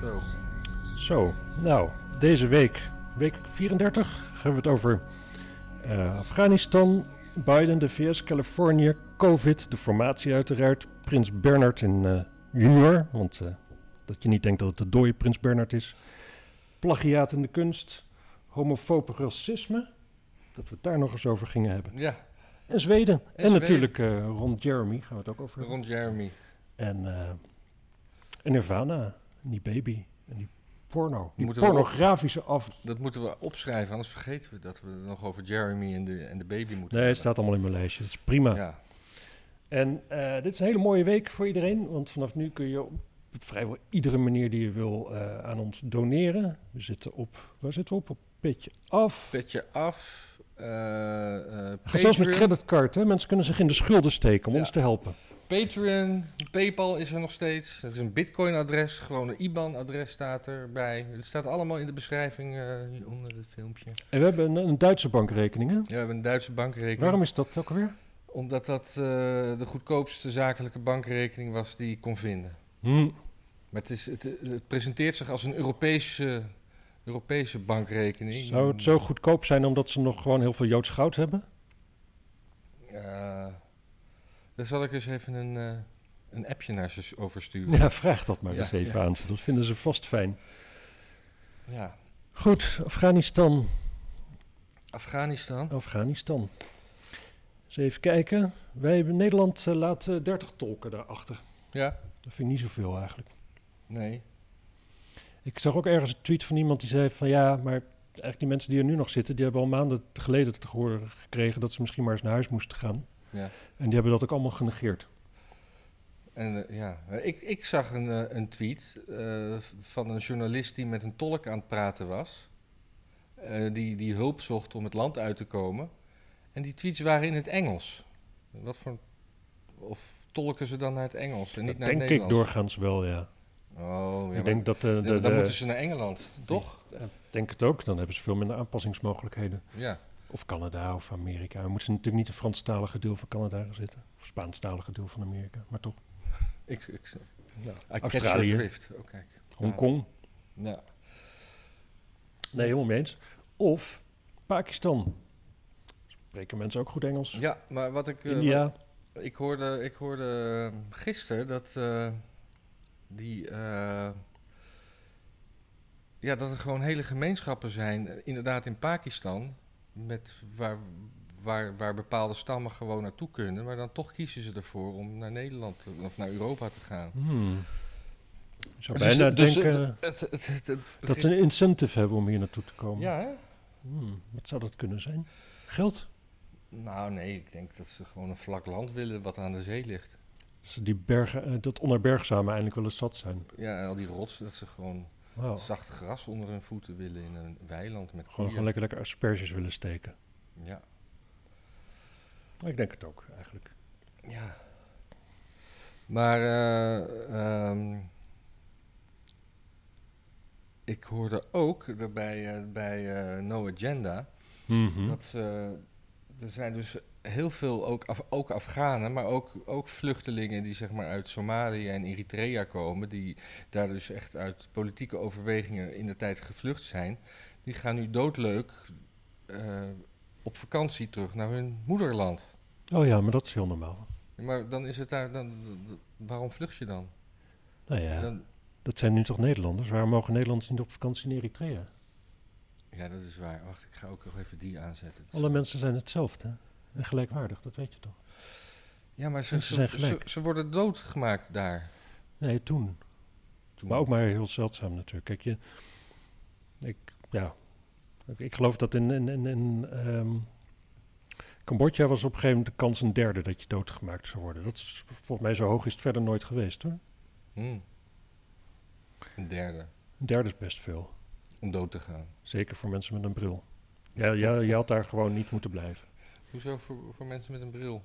Zo. Zo, nou, deze week, week 34, hebben we het over eh, Afghanistan, Biden, de VS, Californië, COVID, de formatie uiteraard, Prins Bernard in eh, junior, want eh, dat je niet denkt dat het de dode Prins Bernard is, plagiaat in de kunst, homofobe racisme, dat we het daar nog eens over gingen hebben. Ja, En Zweden, en, Zweden. natuurlijk eh Ron Jeremy, gaan we het ook over hebben. rond Jeremy. En, eh, en Nirvana, en die baby, en die porno, die Moeten we pornografische af... Dat moeten we opschrijven, anders vergeten we dat we het nog over Jeremy en de, en de baby moeten Nee, het staat allemaal in mijn lijstje. Dat is prima. Ja. En eh, dit is een hele mooie week voor iedereen. Want vanaf nu kun je op vrijwel iedere manier die je wil eh, aan ons doneren. We zitten op... Waar zitten we op? Op Petje Af. Petje af. eh, Ga zelfs met creditcard. Hè? Mensen kunnen zich in de schulden steken om Ja. ons te helpen. Patreon, PayPal is er nog steeds. Dat is een Bitcoin-adres, gewoon een IBAN-adres staat erbij. Het staat allemaal in de beschrijving eh, onder het filmpje. En we hebben een, een Duitse bankrekening. Hè? Ja, we hebben een Duitse bankrekening. Waarom is dat ook alweer? Omdat dat eh, de goedkoopste zakelijke bankrekening was die ik kon vinden. Hm. Maar het, is, het, het presenteert zich als een Europese, Europese bankrekening. Zou het zo goedkoop zijn omdat ze nog gewoon heel veel Joods goud hebben? Eh, daar zal ik eens even een, eh, een appje naar ze over sturen. Ja, vraag dat maar Ja, eens even ja. aan ze. Dat vinden ze vast fijn. Ja. Goed, Afghanistan. Afghanistan. Afghanistan. Eens even kijken. Wij hebben Nederland eh, laat eh, 30 tolken daarachter. Ja? Dat vind ik niet zoveel eigenlijk. Nee. Ik zag ook ergens een tweet van iemand die zei van ja, maar eigenlijk die mensen die er nu nog zitten, die hebben al maanden geleden te horen gekregen dat ze misschien maar eens naar huis moesten gaan. Ja. En die hebben dat ook allemaal genegeerd. En eh, ja, ik, ik zag een, eh, een tweet eh, van een journalist die met een tolk aan het praten was. die, die hulp zocht om het land uit te komen. En die tweets waren in het Engels. Wat voor. Of tolken ze dan naar het Engels en niet Dat naar denk het ik Nederlands? doorgaans wel, ja. Oh, ja, ik denk dat de, de, dan de- moeten ze naar Engeland, toch? Ja, denk het ook. Dan hebben ze veel minder aanpassingsmogelijkheden. Ja. Of Canada of Amerika. We moeten natuurlijk niet het Franstalige deel van Canada zitten. Of Spaanstalige deel van Amerika. Maar toch. Ik, ik, Ja. Australië. Oh. Hongkong. Ja. Nee, helemaal mee eens. Of Pakistan. Spreken mensen ook goed Engels? ja, maar wat ik... eh, India. wat- ik hoorde, ik hoorde eh, gisteren dat eh, die... eh, ja, dat er gewoon hele gemeenschappen zijn, inderdaad in Pakistan, met waar, waar, waar bepaalde stammen gewoon naartoe kunnen, maar dan toch kiezen ze ervoor om naar Nederland te- of naar Europa te gaan. Hmm. Ik zou Dus- bijna dus denken het- het- het- het- het dat ze een incentive hebben om hier naartoe te komen. Ja, hè? Hmm, wat zou dat kunnen zijn? Geld? Nou, nee, ik denk dat ze gewoon een vlak land willen wat aan de zee ligt. Dat ze die bergen, eh, dat onherbergzame eindelijk wel eens zat zijn. Ja, en al die rotsen, dat ze gewoon Zacht gras onder hun voeten willen in een weiland met Gewoon, gewoon lekker, lekker asperges willen steken. Ja. Ik denk het ook, eigenlijk. ja. Maar ehm, ik hoorde ook bij, eh, bij eh, No Agenda Mhm. dat ze, er zijn dus heel veel ook, Af, ook Afghanen, maar ook, ook vluchtelingen die zeg maar uit Somalië en Eritrea komen, die daar dus echt uit politieke overwegingen in de tijd gevlucht zijn, die gaan nu doodleuk eh, op vakantie terug naar hun moederland. Oh ja, maar dat is heel normaal. Maar dan is het daar, dan, waarom vlucht je dan? Nou ja, dan? dat zijn nu toch Nederlanders? Waarom mogen Nederlanders niet op vakantie in Eritrea? Ja, dat is waar. Wacht, ik ga ook nog even die aanzetten. Alle mensen zijn hetzelfde. En gelijkwaardig, dat weet je toch? Ja, maar ze, ze, ze, ze worden doodgemaakt daar. Nee, toen. Maar ook maar heel zeldzaam natuurlijk. Kijk, je, ik, ja, ik, ik geloof dat in, in, in, in ehm, Cambodja was op een gegeven moment de kans een derde dat je doodgemaakt zou worden. Dat is volgens mij zo hoog is het verder nooit geweest hoor. Hm. Een derde. Een derde is best veel. Om dood te gaan. Zeker voor mensen met een bril. Ja, je had daar gewoon niet moeten blijven. Hoezo voor, voor mensen met een bril?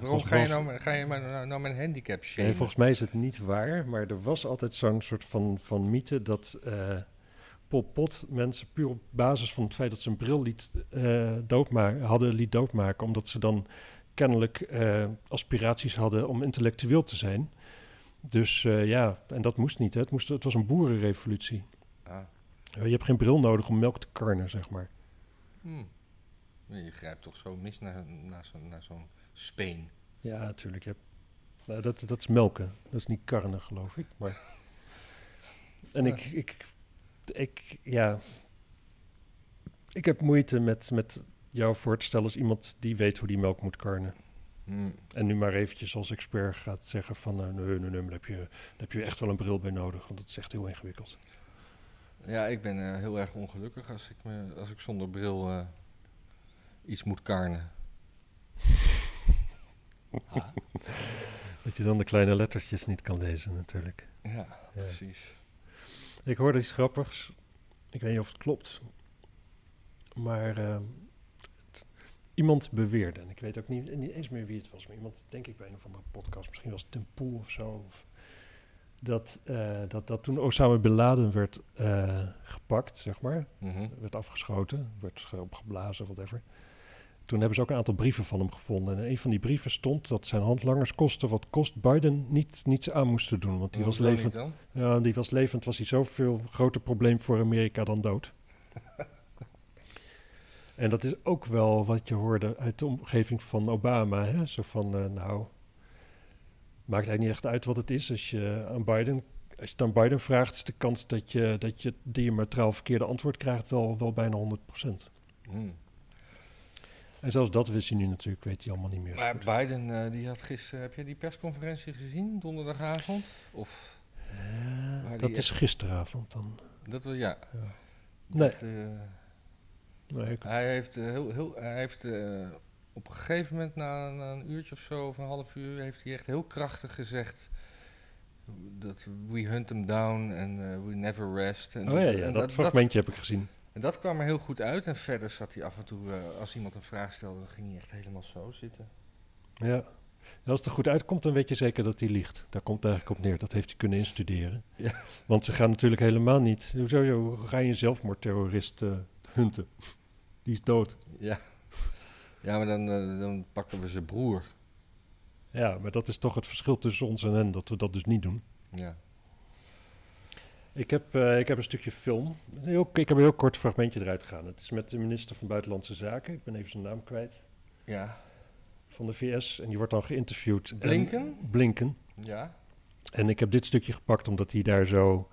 Waarom ga je nou, ga je nou, nou mijn handicap shamen? Nee, volgens mij is het niet waar, maar er was altijd zo'n soort van, van mythe dat eh Pol Pot mensen puur op basis van het feit dat ze een bril liet, doodmaken, hadden liet doodmaken, omdat ze dan kennelijk eh, aspiraties hadden om intellectueel te zijn. Dus ja, en dat moest niet. Hè. Het, moest, het was een boerenrevolutie. Ah. Je hebt geen bril nodig om melk te karnen, zeg maar. Hm. Je grijpt toch zo mis naar, naar zo'n speen. Ja, natuurlijk. Nou, dat, dat is melken. Dat is niet karnen, geloof ik. Maar... En ik, ik, ik, ja... Ik heb moeite met, met jou voor te stellen als iemand die weet hoe die melk moet karnen. Hm. En nu maar eventjes als expert gaat zeggen van... eh, nee, nee, daar heb, je, daar heb je echt wel een bril bij nodig. Want dat is echt heel ingewikkeld. Ja, ik ben eh, heel erg ongelukkig als ik, me, als ik zonder bril eh, iets moet karnen. Ah, Dat je dan de kleine lettertjes niet kan lezen natuurlijk. ja, precies. Ik hoorde iets grappigs. Ik weet niet of het klopt. Maar eh, het- iemand beweerde, en ik weet ook niet, niet eens meer wie het was, maar iemand, denk ik bij een of andere podcast, misschien was het Tim Poel of zo, of, dat, eh, dat, dat toen Osama Bin Laden werd eh, gepakt, zeg maar, Mhm. werd afgeschoten, werd ge- opgeblazen, whatever. Toen hebben ze ook een aantal brieven van hem gevonden. En in een van die brieven stond dat zijn handlangers kosten wat kost Biden niet, niets aan moesten doen. Want die was levend dan? ja, die was levend, was hij zoveel groter probleem voor Amerika dan dood. en dat is ook wel wat je hoorde uit de omgeving van Obama. Hè? Zo van, eh, nou, maakt eigenlijk niet echt uit wat het is. Als je aan Biden, als je het aan Biden vraagt, is de kans dat je, dat je diametraal verkeerde antwoord krijgt wel, wel bijna 100%. Hm. En zelfs dat wist hij nu natuurlijk, weet hij allemaal niet meer. Maar. Biden, eh, die had gisteren, heb je die persconferentie gezien, donderdagavond? Of, Eh, dat is gisteravond dan. dat wel, ja. Ja. Nee. Dat, eh, Nee, ik- Hij heeft, heel, heel, hij heeft op een gegeven moment, na, na een uurtje of zo, of een half uur, heeft hij echt heel krachtig gezegd dat we hunt them down en eh, we never rest. En oh ja, ja en dat, fragmentje heb ik gezien. En dat kwam er heel goed uit. En verder zat hij af en toe, eh, als iemand een vraag stelde, dan ging hij echt helemaal zo zitten. Ja. En als het er goed uitkomt, dan weet je zeker dat hij liegt. Daar komt het eigenlijk op neer. Dat heeft hij kunnen instuderen. Ja. Want ze gaan natuurlijk helemaal niet... Hoezo, hoe ga je een zelfmoordterrorist eh, hunten? Die is dood. Ja, ja maar dan, eh, dan pakken we zijn broer. Ja, maar dat is toch het verschil tussen ons en hen, dat we dat dus niet doen. Ja. Ik heb, eh, ik heb een stukje film. Heel, ik heb een heel kort fragmentje eruit gegaan. Het is met de minister van Buitenlandse Zaken. Ik ben even zijn naam kwijt. Ja. Van de VS. En die wordt dan geïnterviewd. En- Blinken? Blinken. Ja. En ik heb dit stukje gepakt omdat hij daar zo.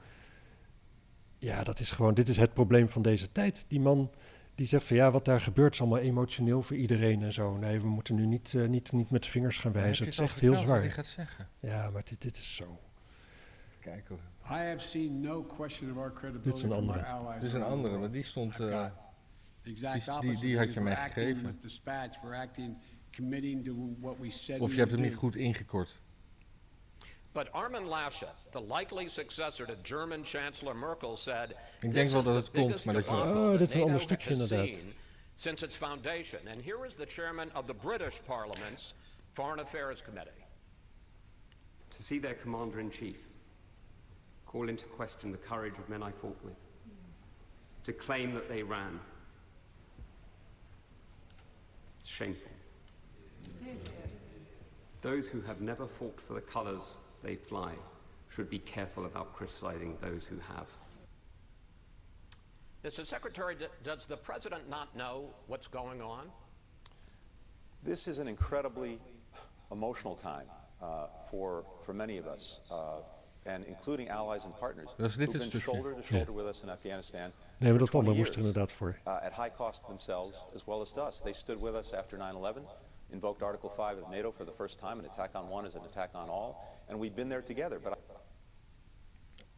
Ja, dat is gewoon. Dit is het probleem van deze tijd. Die man die zegt van ja, wat daar gebeurt is allemaal emotioneel voor iedereen en zo. Nee, we moeten nu niet, eh, niet, niet met de vingers gaan wijzen. Het is echt heel wat zwaar. hij gaat zeggen? Ja, maar dit, dit is zo. Kijk hoor. I have seen no question of our credibility een from our andere. Dit is een andere, maar die stond... Eh, exact die- die- die had je mij gegeven. of je hebt hem niet goed ingekort. But Armin Laschet, the likely successor to German Chancellor Merkel, said. denk "This wel is dat het komt, maar dat je- Oh, dit is een ander stukje inderdaad. Since its foundation. And here is the chairman of the British Parliament's Foreign Affairs Committee. To see their commander in chief call into question the courage of men I fought with, to claim that they ran. It's shameful. Those who have never fought for the colors they fly should be careful about criticizing those who have. Mr. Secretary, does the president not know what's going on? This is an incredibly emotional time uh, for, for many of us, uh, and including allies and partners Dat is dit who've het been stukje. shoulder to shoulder with us in Afghanistan. Nee, maar for dat andere 20 moest er inderdaad voor. Uh, at high cost themselves as well as to us. They stood with us after 9/11, invoked Article 5 of NATO for the first time. An attack on one is an attack on all, and we've been there together. But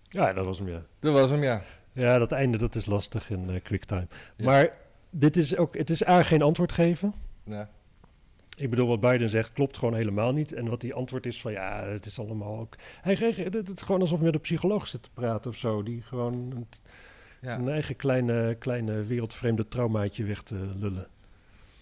Ja, dat was hem, ja. Dat was hem, ja. Ja, dat einde dat is lastig in eh, QuickTime. Ja. Maar dit is ook, het is A, geen antwoord geven. ja. Ik bedoel, wat Biden zegt klopt gewoon helemaal niet. En wat die antwoord is van ja, het is allemaal ook... Hij, reageert- het is gewoon alsof hij met een psycholoog zit te praten of zo. Die gewoon een, Ja. een eigen kleine, kleine wereldvreemde traumaatje weg te lullen.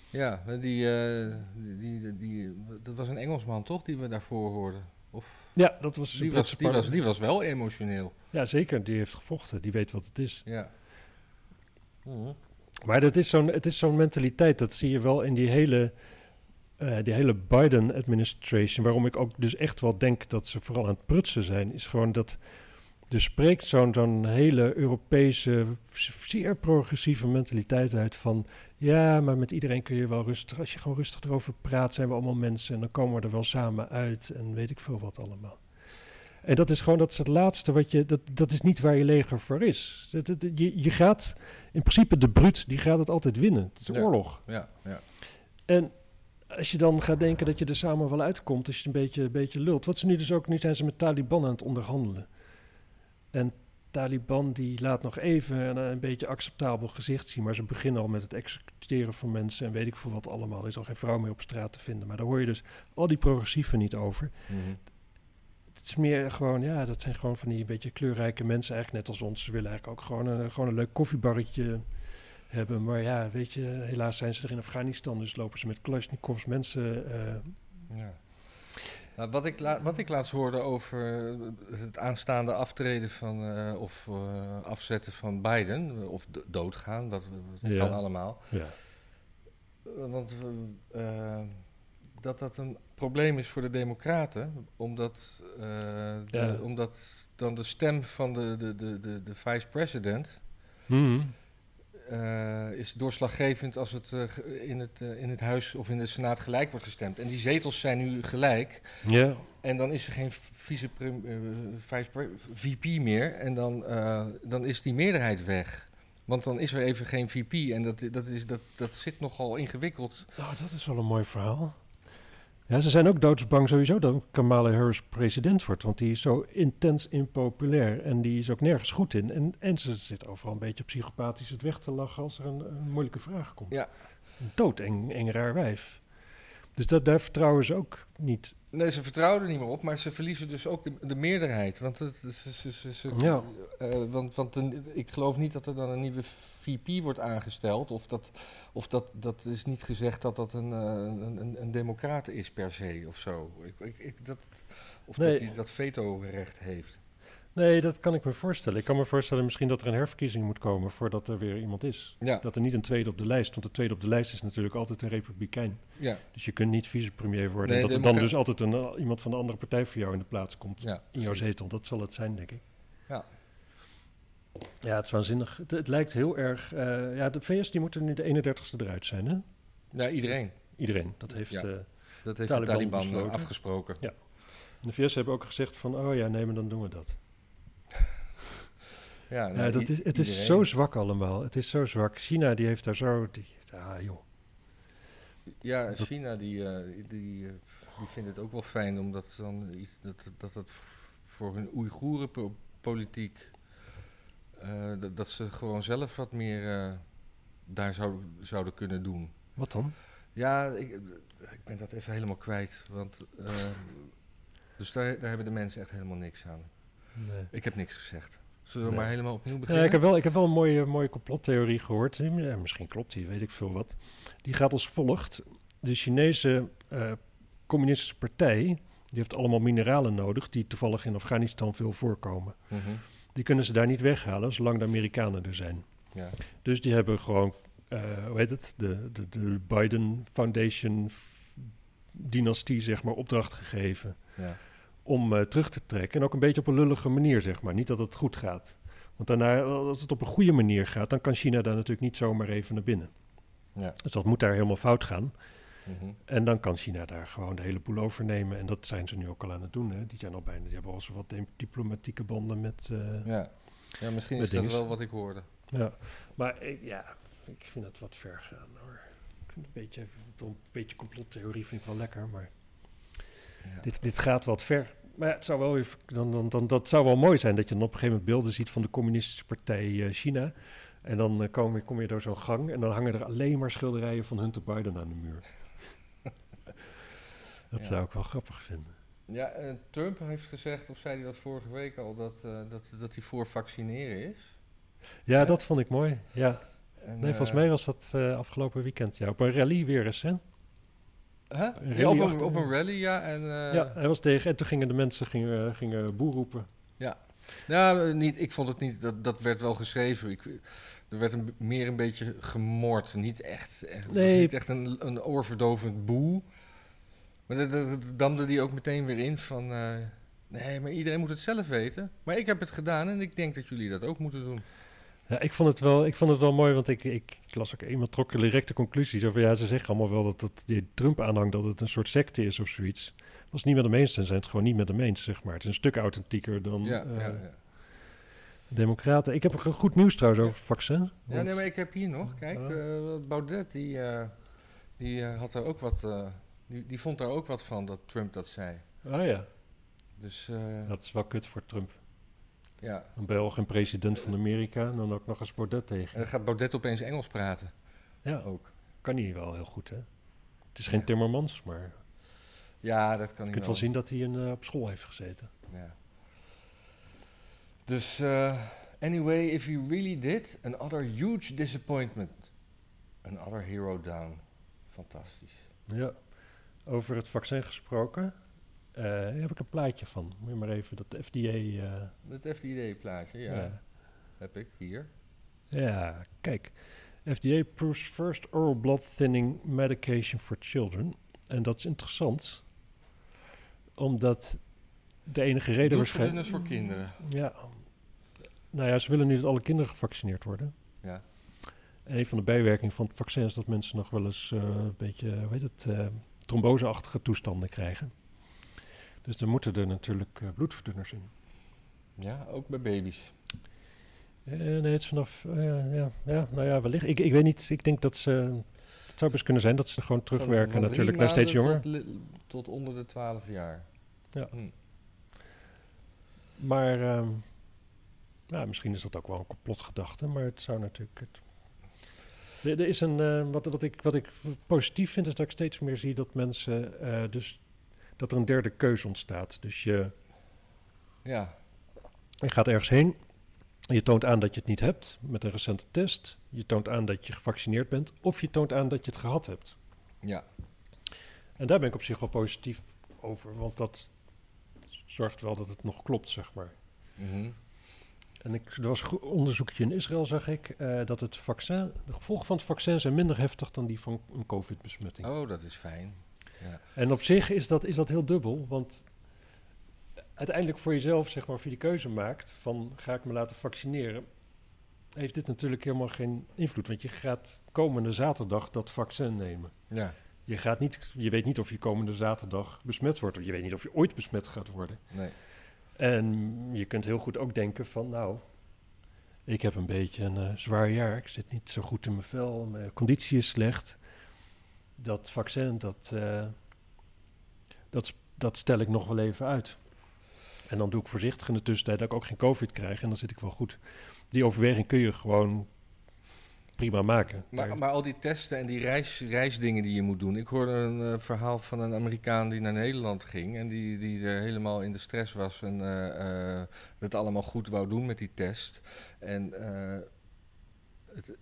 Ja, die, eh, die, die, die- dat was een Engelsman toch, die we daarvoor hoorden? Of, Ja, dat was... die, was, die, was, die was wel emotioneel. Ja, zeker. Die heeft gevochten. Die weet wat het is. Ja. Maar dat is zo'n, het is zo'n mentaliteit. Dat zie je wel in die hele eh, die hele Biden-administration, waarom ik ook dus echt wel denk dat ze vooral aan het prutsen zijn, is gewoon dat er spreekt zo'n zo'n hele Europese, zeer progressieve mentaliteit uit van ja, maar met iedereen kun je wel rustig, als je gewoon rustig erover praat, zijn we allemaal mensen en dan komen we er wel samen uit en weet ik veel wat allemaal. En dat is gewoon, dat is het laatste wat je, dat, dat is niet waar je leger voor is. Dat, dat- je, je gaat, in principe de bruut, die gaat het altijd winnen. Het is Ja. oorlog. Ja, ja. En als je dan gaat denken dat je er samen wel uitkomt, als je het een beetje, een beetje lult. Wat ze nu dus ook, nu zijn ze met Taliban aan het onderhandelen. En Taliban die laat nog even een, een beetje acceptabel gezicht zien, maar ze beginnen al met het executeren van mensen en weet ik veel wat allemaal. Er is al geen vrouw meer op straat te vinden. Maar daar hoor je dus al die progressieven niet over. Mhm. Het is meer gewoon, ja, dat zijn gewoon van die beetje kleurrijke mensen, eigenlijk net als ons. Ze willen eigenlijk ook gewoon een, gewoon een leuk koffiebarretje hebben. Maar ja, weet je, helaas zijn ze er in Afghanistan, dus lopen ze met Kalashnikovs mensen. eh, Ja. Nou, wat, ik wat ik laatst hoorde over het aanstaande aftreden van, eh, of eh, afzetten van Biden, of do- doodgaan, dat, dat Ja. kan allemaal. ja. Want dat dat een probleem is voor de Democraten, omdat, de- Ja. omdat dan de stem van de, de, de, de, de vice-president Mhm. Eh, is doorslaggevend als het, eh, in, het eh, in het huis of in de senaat gelijk wordt gestemd. En die zetels zijn nu gelijk. ja. En dan is er geen vice VP meer. En dan, dan is die meerderheid weg. Want dan is er even geen VP. En dat, dat, is, dat, dat zit nogal ingewikkeld. Nou, dat is wel een mooi verhaal. Ja, ze zijn ook doodsbang sowieso dat Kamala Harris president wordt. Want die is zo intens impopulair. En die is ook nergens goed in. En, en ze zit overal een beetje psychopathisch het weg te lachen als er een, een moeilijke vraag komt. Ja. Een doodeng eng raar wijf. Dus dat, daar vertrouwen ze ook niet. Nee, ze vertrouwen er niet meer op. Maar ze verliezen dus ook de, de meerderheid. Want, het, ze, ze, ze, ze- Ja. eh, want, want een- ik geloof niet dat er dan een nieuwe VP wordt aangesteld. Of dat, of dat, dat is niet gezegd dat dat een, eh, een, een, een democrat is per se of zo. Ik, ik, ik, dat, of Nee. dat hij dat veto-recht heeft. Nee, dat kan ik me voorstellen. Ik kan me voorstellen misschien dat er een herverkiezing moet komen voordat er weer iemand is. Ja, Dat er niet een tweede op de lijst, want de tweede op de lijst is natuurlijk altijd een republikein. ja, Dus je kunt niet vicepremier worden. Nee, en dat er dan dus altijd een, eh, iemand van de andere partij voor jou in de plaats komt. ja. in jouw zetel. Dat zal het zijn, denk ik. Ja. Ja, het is waanzinnig. Het, het lijkt heel erg... eh, ja, de VS die moeten nu de 31ste eruit zijn, hè? Ja, iedereen. Iedereen. Dat heeft... Ja. eh, Dat heeft Taliban de Taliban besloten. afgesproken. en de VS hebben ook gezegd van... Oh ja, nee, maar dan doen we dat. Ja, Ja, nou, dat is, het is zo zwak allemaal. Het is zo zwak. China die heeft daar zo... Die, ah, joh. Ja, China die, eh, die, eh, die vindt het ook wel fijn omdat dan iets, dat, dat het voor hun Oeigoerenpolitiek eh dat, dat ze gewoon zelf wat meer eh, daar zouden, zouden kunnen doen. Wat dan? Ja, ik, ik ben dat even helemaal kwijt. Want, eh, dus daar, daar hebben de mensen echt helemaal niks aan. Nee. Ik heb niks gezegd. Zullen we Nee. maar helemaal opnieuw Ja, beginnen? ik, heb wel, ik heb wel een mooie, mooie complottheorie gehoord. Ja, misschien klopt die, weet ik veel wat. Die gaat als volgt. De Chinese eh, communistische partij... die heeft allemaal mineralen nodig... die toevallig in Afghanistan veel voorkomen. Mhm, Die kunnen ze daar niet weghalen... zolang de Amerikanen er zijn. ja. Dus die hebben gewoon... eh, hoe heet het? De, de, de Biden Foundation dynastie, zeg maar, opdracht gegeven... Ja. Om eh, terug te trekken. En ook een beetje op een lullige manier, zeg maar. Niet dat het goed gaat. Want daarna, als het op een goede manier gaat... dan kan China daar natuurlijk niet zomaar even naar binnen. Ja. Dus dat moet daar helemaal fout gaan. mhm. En dan kan China daar gewoon de hele boel overnemen. En dat zijn ze nu ook al aan het doen. Hè. Die zijn al bijna, die hebben al zo wat di- diplomatieke banden met. eh, ja. ja. ja, misschien is dat wel wat ik hoorde. Maar ik, ja, ik vind het wat ver gaan hoor. Ik vind het een beetje, een beetje complottheorie vind ik wel lekker, maar Ja. Dit, dit gaat wat ver. Maar ja, het zou wel weer, dan, dan, dan, dat zou wel mooi zijn dat je dan op een gegeven moment beelden ziet van de communistische partij eh, China. En dan eh, kom, je, kom je door zo'n gang en dan hangen er alleen maar schilderijen van Hunter Biden aan de muur. dat Ja. zou ik wel grappig vinden. Ja, eh, Trump heeft gezegd, of zei hij dat vorige week al, dat, dat, dat hij voor vaccineren is. Ja, Ja. dat vond ik mooi. Ja. En, Nee, volgens mij was dat afgelopen weekend. Ja, op een rally weer eens, hè? Ja, op, een, op een rally, ja. En, eh, ja, hij was tegen. En toen gingen de mensen gingen, gingen boer roepen. Nou, eh, niet, ik vond het niet, dat, dat werd wel geschreven. Ik, er werd een, meer een beetje gemord. Niet echt, echt, Nee. niet echt een, een oorverdovend boe. Maar dat, dat, dat damde die ook meteen weer in van... eh, nee, maar iedereen moet het zelf weten. Maar ik heb het gedaan en ik denk dat jullie dat ook moeten doen. Ja, ik vond het wel, ik vond het wel mooi, want ik, ik, ik las ook iemand trok directe conclusies over. Ja, ze zeggen allemaal wel dat, dat die Trump-aanhang dat het een soort secte is of zoiets. Als het niet met hem eens zijn, zijn het gewoon niet met hem eens, zeg maar. Het is een stuk authentieker dan Ja, eh, ja, ja. democraten. Ik heb ook goed nieuws trouwens over het vaccin. ja, nee, maar ik heb hier nog, kijk, Oh. eh, Baudet, die, eh, die had er ook wat... die, die vond daar ook wat van, dat Trump dat zei. Ah ja, Dus dat is wel kut voor Trump. Ja, je al geen president van Amerika en dan ook nog eens Baudet tegen. en dan gaat Baudet opeens Engels praten. Ja, Ook. kan hij wel heel goed, hè? Het is geen Timmermans, maar Ja, dat kan je hij kunt wel zien dat hij in, eh, op school heeft gezeten. Ja. Dus, eh, anyway, if he really did, another huge disappointment. Another hero down. Fantastisch. Ja, over het vaccin gesproken. Eh, daar heb ik een plaatje van. Moet je maar even dat FDA... eh, Het FDD-plaatje, ja, ja. heb ik hier. Ja, kijk. FDA approves first oral blood thinning medication for children. En dat is interessant, omdat de enige reden waarschijnlijk... Bloedverdunners voor kinderen. Ja. Nou ja, ze willen nu dat alle kinderen gevaccineerd worden. Ja. En een van de bijwerkingen van het vaccin is dat mensen nog wel eens eh, een beetje, hoe heet het, eh, tromboseachtige toestanden krijgen. Dus dan moeten er natuurlijk eh, bloedverdunners in. ja, ook bij baby's. Nee, het is vanaf, eh, ja, ja, nou ja, wellicht. Ik, ik weet niet, ik denk dat ze, het zou best kunnen zijn dat ze gewoon terugwerken Van- van natuurlijk naar steeds jonger. Tot, tot onder de 12 jaar. Ja. Hm. Maar ehm, nou, misschien is dat ook wel een complotgedachte, maar het zou natuurlijk. Het... Er, is een, eh, wat, wat, ik, wat ik positief vind, is dat ik steeds meer zie dat mensen. dus dat er een derde keuze ontstaat. Dus je, Ja, je gaat ergens heen. Je toont aan dat je het niet hebt met een recente test. Je toont aan dat je gevaccineerd bent. Of je toont aan dat je het gehad hebt. ja. En daar ben ik op zich wel positief over. Want dat zorgt wel dat het nog klopt, zeg maar. Mhm. En ik, er was een onderzoekje in Israël, zag ik, eh, dat het vaccin, de gevolgen van het vaccin zijn minder heftig dan die van een COVID-besmetting. Oh, dat is fijn. Ja. En op zich is dat, is dat heel dubbel, want uiteindelijk voor jezelf, zeg maar, je die keuze maakt van ga ik me laten vaccineren, heeft dit natuurlijk helemaal geen invloed. Want je gaat komende zaterdag dat vaccin nemen. ja, Je, gaat niet, je weet niet of je komende zaterdag besmet wordt, of je weet niet of je ooit besmet gaat worden. nee. En je kunt heel goed ook denken van, nou, ik heb een beetje een eh, zwaar jaar. Ik zit niet zo goed in mijn vel, mijn conditie is slecht. Dat vaccin, dat, eh, dat, dat stel ik nog wel even uit. En dan doe ik voorzichtig in de tussentijd dat ik ook geen covid krijg en dan zit ik wel goed. Die overweging kun je gewoon prima maken. Maar, maar al die testen en die reis, reisdingen die je moet doen. Ik hoorde een eh, verhaal van een Amerikaan die naar Nederland ging. En die, die er helemaal in de stress was. En eh, het allemaal goed wou doen met die test. En, het,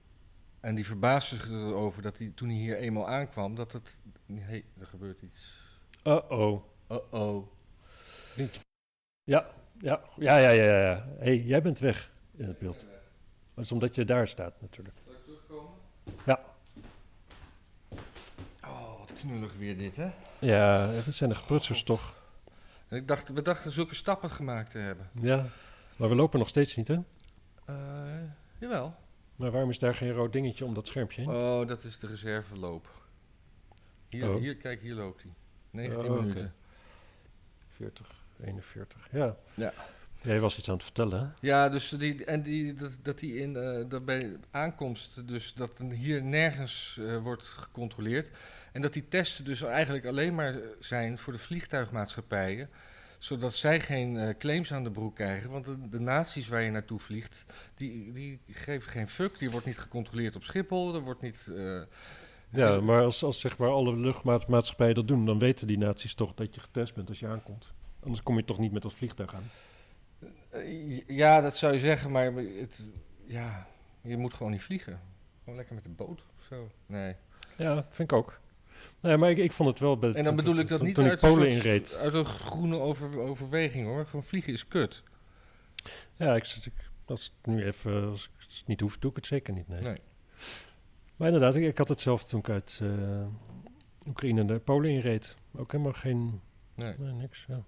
en die verbaasde zich erover dat hij toen hij hier eenmaal aankwam. Dat het. Hey, er gebeurt iets. Uh-oh. Oh-oh. Ja, ja, ja, ja, ja. ja. hey, jij bent weg in het beeld. Dat is omdat je daar staat natuurlijk. Zal ik terugkomen? Ja. Oh, wat knullig weer dit, hè? Ja, dat zijn de geprutsers toch? En ik dacht, we dachten zulke stappen gemaakt te hebben. Ja. Maar we lopen nog steeds niet, hè? Eh, jawel. Maar waarom is daar geen rood dingetje om dat schermpje heen? Oh, dat is de reserveloop. Hier, Oh. hier kijk, hier loopt hij. 19 Oh, oké. minuten. 40, 41. Ja. Ja. Jij was iets aan het vertellen, hè? Ja, dus die, en die, dat, dat die in, eh, dat bij aankomst, dus dat er hier nergens eh, wordt gecontroleerd. En dat die testen dus eigenlijk alleen maar zijn voor de vliegtuigmaatschappijen. Zodat zij geen eh, claims aan de broek krijgen. Want de, de naties waar je naartoe vliegt, die, die geven geen fuck. Die wordt niet gecontroleerd op Schiphol. Er wordt niet... eh, Ja, is- maar als, als zeg maar alle luchtmaatschappijen dat doen, dan weten die naties toch dat je getest bent als je aankomt. Anders kom je toch niet met dat vliegtuig aan. Eh, Ja, dat zou je zeggen, maar het, ja, je moet gewoon niet vliegen. Gewoon lekker met de boot of zo. Nee. Ja, vind ik ook. Nee, maar ik, ik vond het wel... bij- En dan bedoel ik dat niet uit een, Polen soort- inreed. uit een groene over, overweging hoor. Gewoon vliegen is kut. Ja, ik, ik, als het nu even als ik het niet hoef, doe ik het zeker niet. Nee. Nee. Maar inderdaad, ik, ik had het zelf toen ik uit eh, Oekraïne de Polen inreed. Ook helemaal geen... Nee. Nee, niks. Ja.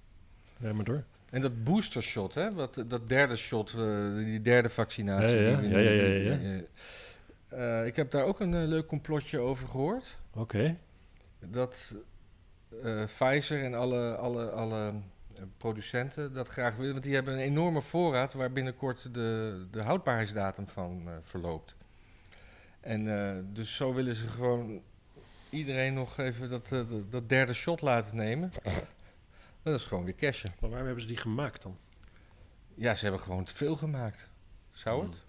Ja, maar door. En dat booster shot, hè? Wat, dat derde shot, eh, die derde vaccinatie. Ja, ja, die we ja, ja, ja, ja. eh, ik heb daar ook een leuk complotje over gehoord. Oké. Dat eh, Pfizer en alle, alle, alle eh, producenten dat graag willen. Want die hebben een enorme voorraad waar binnenkort de, de houdbaarheidsdatum van eh, verloopt. En dus zo willen ze gewoon iedereen nog even dat, dat, dat derde shot laten nemen. Dat is gewoon weer cashen. Maar waarom hebben ze die gemaakt dan? Ja, ze hebben gewoon te veel gemaakt. Zou het?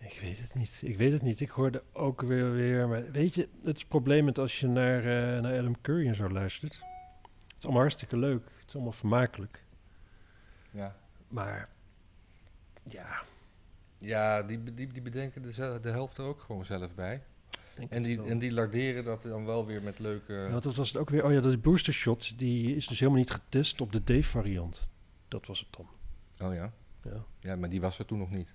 Ik weet het niet. Ik weet het niet. Ik hoorde ook weer weer. Maar weet je, het is probleem met als je naar, eh, naar Adam Curry en zo luistert. Het is allemaal hartstikke leuk. Het is allemaal vermakelijk. Ja. Maar ja, Ja, die, die, die bedenken de, de helft er ook gewoon zelf bij. En die, en die larderen dat dan wel weer met leuke... Ja, want dat was het ook weer. Oh ja, dat booster shot die is dus helemaal niet getest op de D-variant. Dat was het dan. Oh ja? Ja. Ja, maar die was er toen nog niet.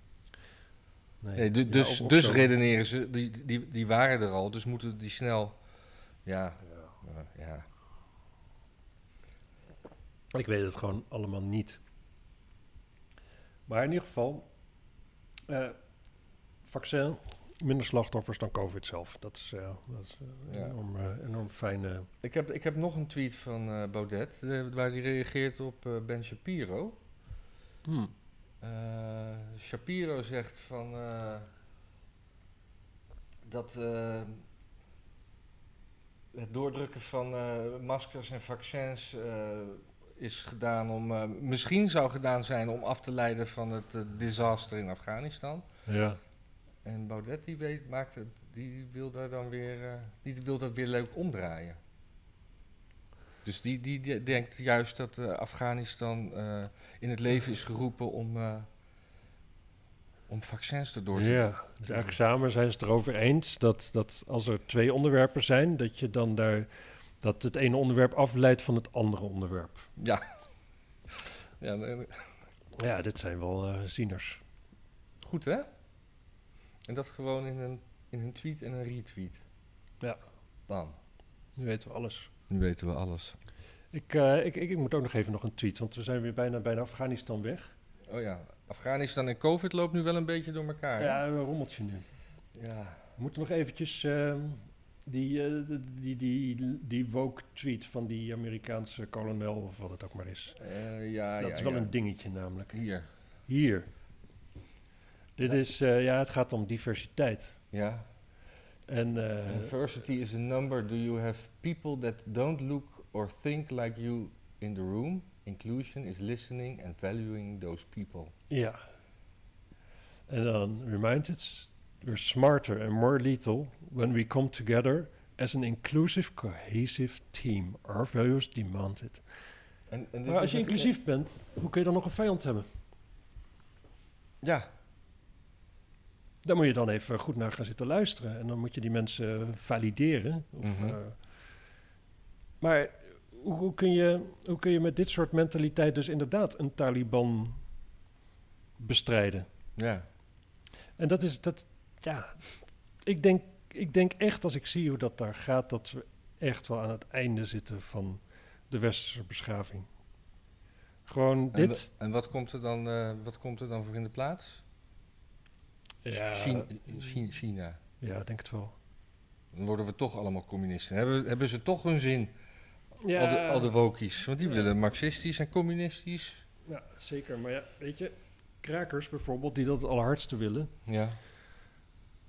Nee. Nee, du- Ja, dus dus redeneren ze, die, die, die waren er al, dus moeten die snel... Ja, ja. Ik weet het gewoon allemaal niet. Maar in ieder geval, eh, vaccin, minder slachtoffers dan COVID zelf. Dat is, eh, dat is eh, Ja. enorm, enorm fijne. Ik heb, ik heb nog een tweet van Baudet, waar hij reageert op Ben Shapiro. Hmm. Eh, Shapiro zegt van eh, dat eh, het doordrukken van maskers en vaccins is gedaan om, misschien zou gedaan zijn om af te leiden van het disaster in Afghanistan. Ja. En Baudet die weet, maakt het, die wil daar dan weer, eh, die wil dat weer leuk omdraaien. Dus die, die, die denkt juist dat eh, Afghanistan eh, in het leven is geroepen om, eh, om vaccins erdoor te ja. Dus eigenlijk samen zijn ze het erover eens dat, dat als er twee onderwerpen zijn, dat je dan daar dat het ene onderwerp afleidt van het andere onderwerp. Ja. ja nee. Ja, dit zijn wel zieners. goed hè? En dat gewoon in een, in een tweet en een retweet. Ja. Bam. Nu weten we alles. Nu weten we alles. Ik, eh, ik, ik, ik moet ook nog even nog een tweet, want we zijn weer bijna bij Afghanistan weg. Oh ja, Afghanistan en COVID loopt nu wel een beetje door elkaar. hè? Ja, een rommeltje nu. ja. We moeten nog eventjes ehm, die, eh, die, die, die, die woke tweet van die Amerikaanse kolonel, of wat het ook maar is. Eh, ja, dat ja, is wel ja. een dingetje namelijk. Hier. Hier. Dit is, ja, het gaat om diversiteit. Ja. En Diversity is a number. Do you have people that don't look or think like you in the room? Inclusion is listening and valuing those people. ja. En dan remind it, we're smarter and more lethal when we come together as an inclusive, cohesive team. Our values demand it. En, en dit Maar als je inclusief bent, hoe kun je dan nog een vijand hebben? Ja, Daar moet je dan even goed naar gaan zitten luisteren. En dan moet je die mensen valideren. Of, Mhm. eh, maar hoe, hoe, kun je, hoe kun je met dit soort mentaliteit dus inderdaad een Taliban bestrijden? ja. En dat is, dat, ja, ik denk, ik denk echt als ik zie hoe dat daar gaat, dat we echt wel aan het einde zitten van de westerse beschaving. Gewoon En, dit. en wat, komt er dan, eh, wat komt er dan voor in de plaats? Ja, China, China, China. ja, ik denk het wel. Dan worden we toch allemaal communisten. Hebben, hebben ze toch hun zin, Ja, al, de, al de wokies? Want die willen marxistisch en communistisch. ja, zeker. Maar ja, weet je, krakers bijvoorbeeld, die dat het allerhardste willen. Ja,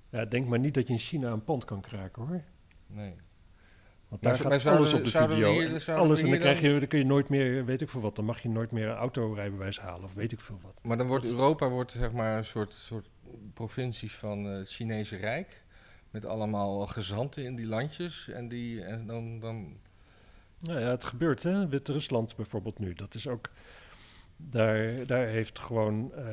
Ja, denk maar niet dat je in China een pand kan kraken hoor. nee. Want daar gaat maar zouden alles we- op de video. hier- alles, en dan, krijg je, dan kun je nooit meer, weet ik veel wat, dan mag je nooit meer een autorijbewijs halen of weet ik veel wat. Maar dan wordt Europa wordt, zeg maar, een soort, soort provincies van het Chinese Rijk. Met allemaal gezanten in die landjes. En, die, en dan, dan Nou ja, het gebeurt hè. Wit-Rusland bijvoorbeeld nu. Dat is ook. Daar, daar heeft gewoon. eh,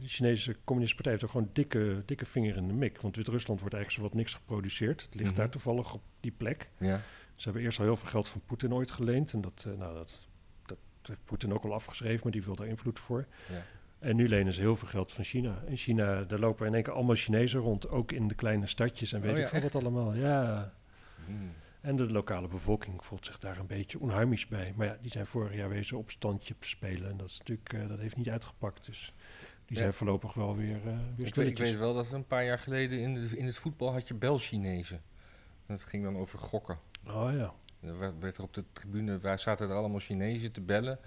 de Chinese Communistische Partij heeft ook gewoon dikke, dikke vinger in de mik. Want Wit-Rusland wordt eigenlijk zowat niks geproduceerd. Het ligt Mhm. daar toevallig op die plek. ja. Ze hebben eerst al heel veel geld van Poetin ooit geleend. En dat, eh, nou, dat, dat heeft Poetin ook al afgeschreven, maar die wil daar invloed voor. Ja. En nu lenen ze heel veel geld van China. En China, daar lopen in één keer allemaal Chinezen rond. Ook in de kleine stadjes en weet Oh ja, ik veel wat allemaal. Ja. Hmm. En de lokale bevolking voelt zich daar een beetje onheimisch bij. Maar ja, die zijn vorig jaar wezen op standje spelen. En dat, is natuurlijk, eh, dat heeft niet uitgepakt. Dus die Ja. zijn voorlopig wel weer, eh weer Ik weet, ik weet wel dat een paar jaar geleden in, de, in het voetbal had je Bel-Chinezen. Dat ging dan over gokken. Oh ja. Er werd, werd er op de tribune, waar zaten er allemaal Chinezen te bellen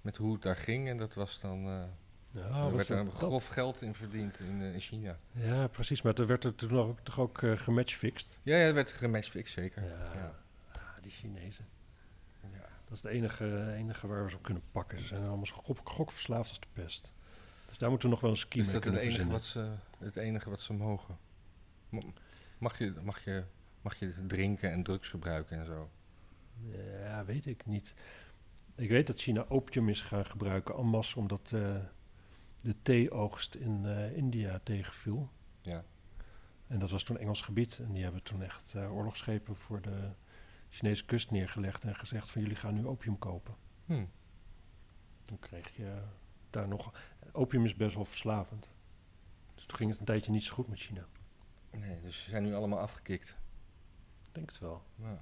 met hoe het daar ging. En dat was dan, eh Ja, er was werd er dat- grof geld in verdiend in, eh, in China. ja, precies. Maar er werd er toen ook, toch ook eh gematchfixed. Ja, ja, er werd gematchfixed, zeker. Ja. Ja. Ah, die Chinezen. Ja. Dat is het enige, enige waar we ze op kunnen pakken. Ze zijn allemaal gok, gokverslaafd als de pest. Dus daar moeten we nog wel een scheme Is mee dat het enige, verzinnen. wat ze, het enige wat ze mogen? Ma- Mag je, mag, je, mag je drinken en drugs gebruiken en zo? Ja, weet ik niet. Ik weet dat China opium is gaan gebruiken en masse omdat eh, de theeoogst in eh, India tegenviel. Ja. En dat was toen Engels gebied. En die hebben toen echt eh, oorlogsschepen voor de Chinese kust neergelegd en gezegd van jullie gaan nu opium kopen. Hm. Toen kreeg je daar nog... Opium is best wel verslavend. Dus toen ging het een tijdje niet zo goed met China. Nee, dus ze zijn nu allemaal afgekikt. Ik denk het wel. Nou.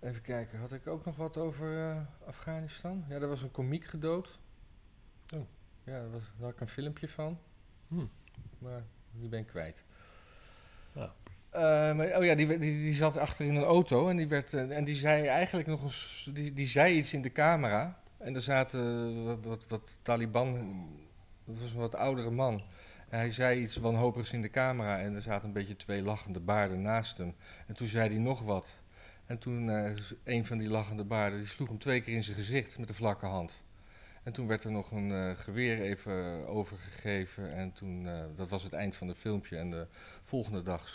Even kijken, had ik ook nog wat over eh, Afghanistan? Ja, er was een komiek gedood. Oh. Ja, daar, was, daar had ik een filmpje van. Hm. Maar die ben ik kwijt. Ja. Eh, maar, oh ja, die, die, die zat achter in een auto en die, werd, eh, en die zei eigenlijk nog eens... Die, die zei iets in de camera. En er zaten wat, wat, wat Taliban... Dat was een wat oudere man. En hij zei iets wanhopigs in de camera en er zaten een beetje twee lachende baarden naast hem. En toen zei hij nog wat. En toen eh, een van die lachende baarden, die sloeg hem twee keer in zijn gezicht met de vlakke hand. En toen werd er nog een eh, geweer even overgegeven. En toen, eh, dat was het eind van het filmpje. En de volgende dag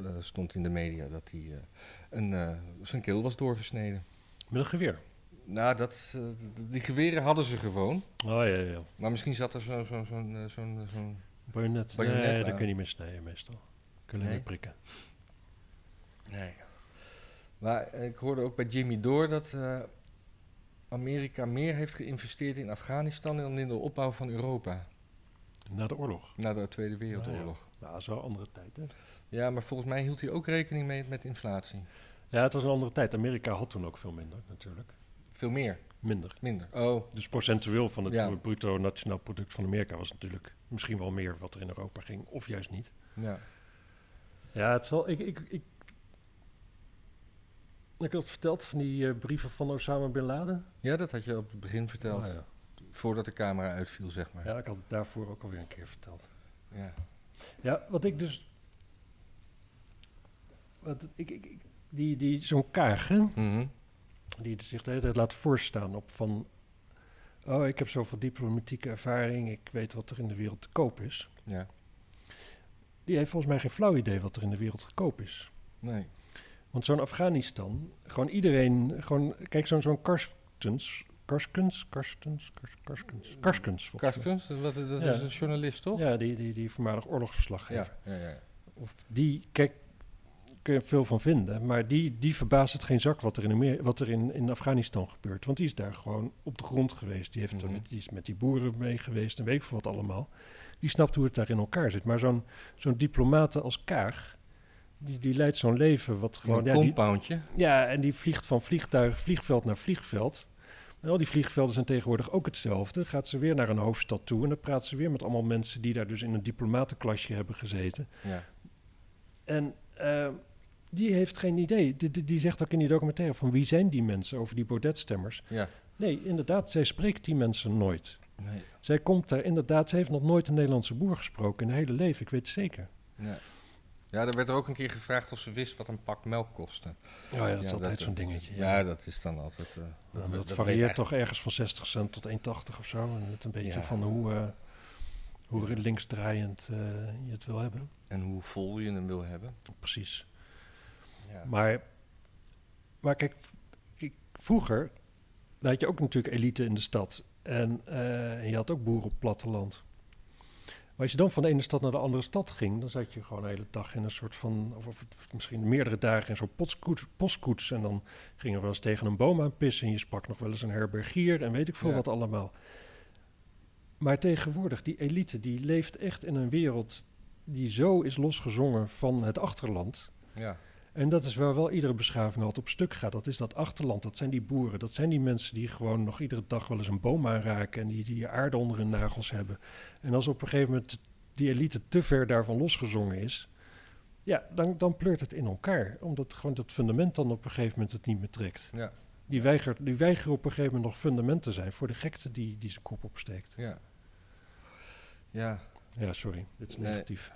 eh, stond in de media dat hij een, zijn keel was doorgesneden. Met een geweer. Nou, dat, die geweren hadden ze gewoon. Oh ja, ja. Maar misschien zat er zo'n zo, zo'n eh, zo'n zo'n Bajonet. Bajonet nee, aan. kun je niet meer snijden meestal. Kun je Nee? niet prikken. Nee. Maar ik hoorde ook bij Jimmy Door dat Amerika meer heeft geïnvesteerd in Afghanistan dan in de opbouw van Europa. Na de oorlog. Na de Tweede Wereldoorlog. Nou, dat is wel een andere tijd, hè? Ja, maar volgens mij hield hij ook rekening mee met inflatie. Ja, het was een andere tijd. Amerika had toen ook veel minder, natuurlijk. Veel meer, Minder. minder. Oh, Dus procentueel van het Ja. bruto nationaal product van Amerika was natuurlijk misschien wel meer wat er in Europa ging, of juist niet. ja. Ja, het zal. Ik, ik, ik, ik had verteld van die eh, brieven van Osama bin Laden. Ja, dat had je op het begin verteld. Oh, ja. Voordat de camera uitviel, zeg maar. ja, ik had het daarvoor ook alweer een keer verteld. Ja. Ja, wat ik dus. Wat ik, ik, ik- die, die, Zo'n kaag, hè, Mhm. die zich de hele tijd laat voorstaan op van. Oh, ik heb zoveel diplomatieke ervaring, ik weet wat er in de wereld te koop is. ja. Die heeft volgens mij geen flauw idee wat er in de wereld te koop is. Nee. Want zo'n Afghanistan, gewoon iedereen, gewoon, kijk, zo'n zo'n Karskens, Karskens, Karskens, Kars- Karskens, Karskens. Karskens, dat, dat Ja. is een journalist, toch? Ja, die, die, die voormalig oorlogsverslaggever. ja, ja. ja. Of die, kijk, kun je veel van vinden, maar die, die verbaast het geen zak wat er, in, wat er in, in Afghanistan gebeurt. Want die is daar gewoon op de grond geweest. Die, heeft er Mhm. met, die is met die boeren mee geweest en weet ik veel wat allemaal. Die snapt hoe het daar in elkaar zit. Maar zo'n zo'n diplomaat als Kaag, die, die leidt zo'n leven wat gewoon... Ja, een die, compoundje. ja, en die vliegt van vliegtuig, vliegveld naar vliegveld. En al die vliegvelden zijn tegenwoordig ook hetzelfde. Gaat ze weer naar een hoofdstad toe en dan praat ze weer met allemaal mensen die daar dus in een diplomatenklasje hebben gezeten. Ja. En eh, die heeft geen idee. Die, die, die zegt ook in die documentaire van wie zijn die mensen over die Baudet-stemmers. ja. Nee, inderdaad, zij spreekt die mensen nooit. Nee. Zij komt daar inderdaad, ze heeft nog nooit een Nederlandse boer gesproken in haar hele leven, ik weet het zeker. Ja. Ja, er werd er ook een keer gevraagd of ze wist wat een pak melk kostte. Oh ja, dat is Ja, altijd zo'n dingetje. Ja, dat is dan altijd... Nou, dat, varieert toch ergens van 60 cent tot 1,80 of zo. En het een beetje van hoe, eh hoe linksdraaiend eh, je het wil hebben. En hoe vol je hem wil hebben. Precies. Ja. Maar, maar kijk, vroeger had je ook natuurlijk elite in de stad. En, en je had ook boeren op platteland. Maar als je dan van de ene stad naar de andere stad ging, dan zat je gewoon de hele dag in een soort van, of, of misschien meerdere dagen in zo'n postkoets, postkoets. En dan ging er wel eens tegen een boom aan pissen en je sprak nog wel eens een herbergier en weet ik veel Ja. wat allemaal. Maar tegenwoordig, die elite, die leeft echt in een wereld die zo is losgezongen van het achterland. ja. En dat is waar wel iedere beschaving altijd op stuk gaat. Dat is dat achterland, dat zijn die boeren. Dat zijn die mensen die gewoon nog iedere dag wel eens een boom aanraken... en die, die aarde onder hun nagels hebben. En als op een gegeven moment die elite te ver daarvan losgezongen is... ja, dan, dan pleurt het in elkaar. Omdat gewoon dat fundament dan op een gegeven moment het niet meer trekt. Ja, Die weigert, die weigeren op een gegeven moment nog fundament te zijn... voor de gekte die, die zijn kop opsteekt. ja. Ja, Ja, sorry, dit is Nee. negatief.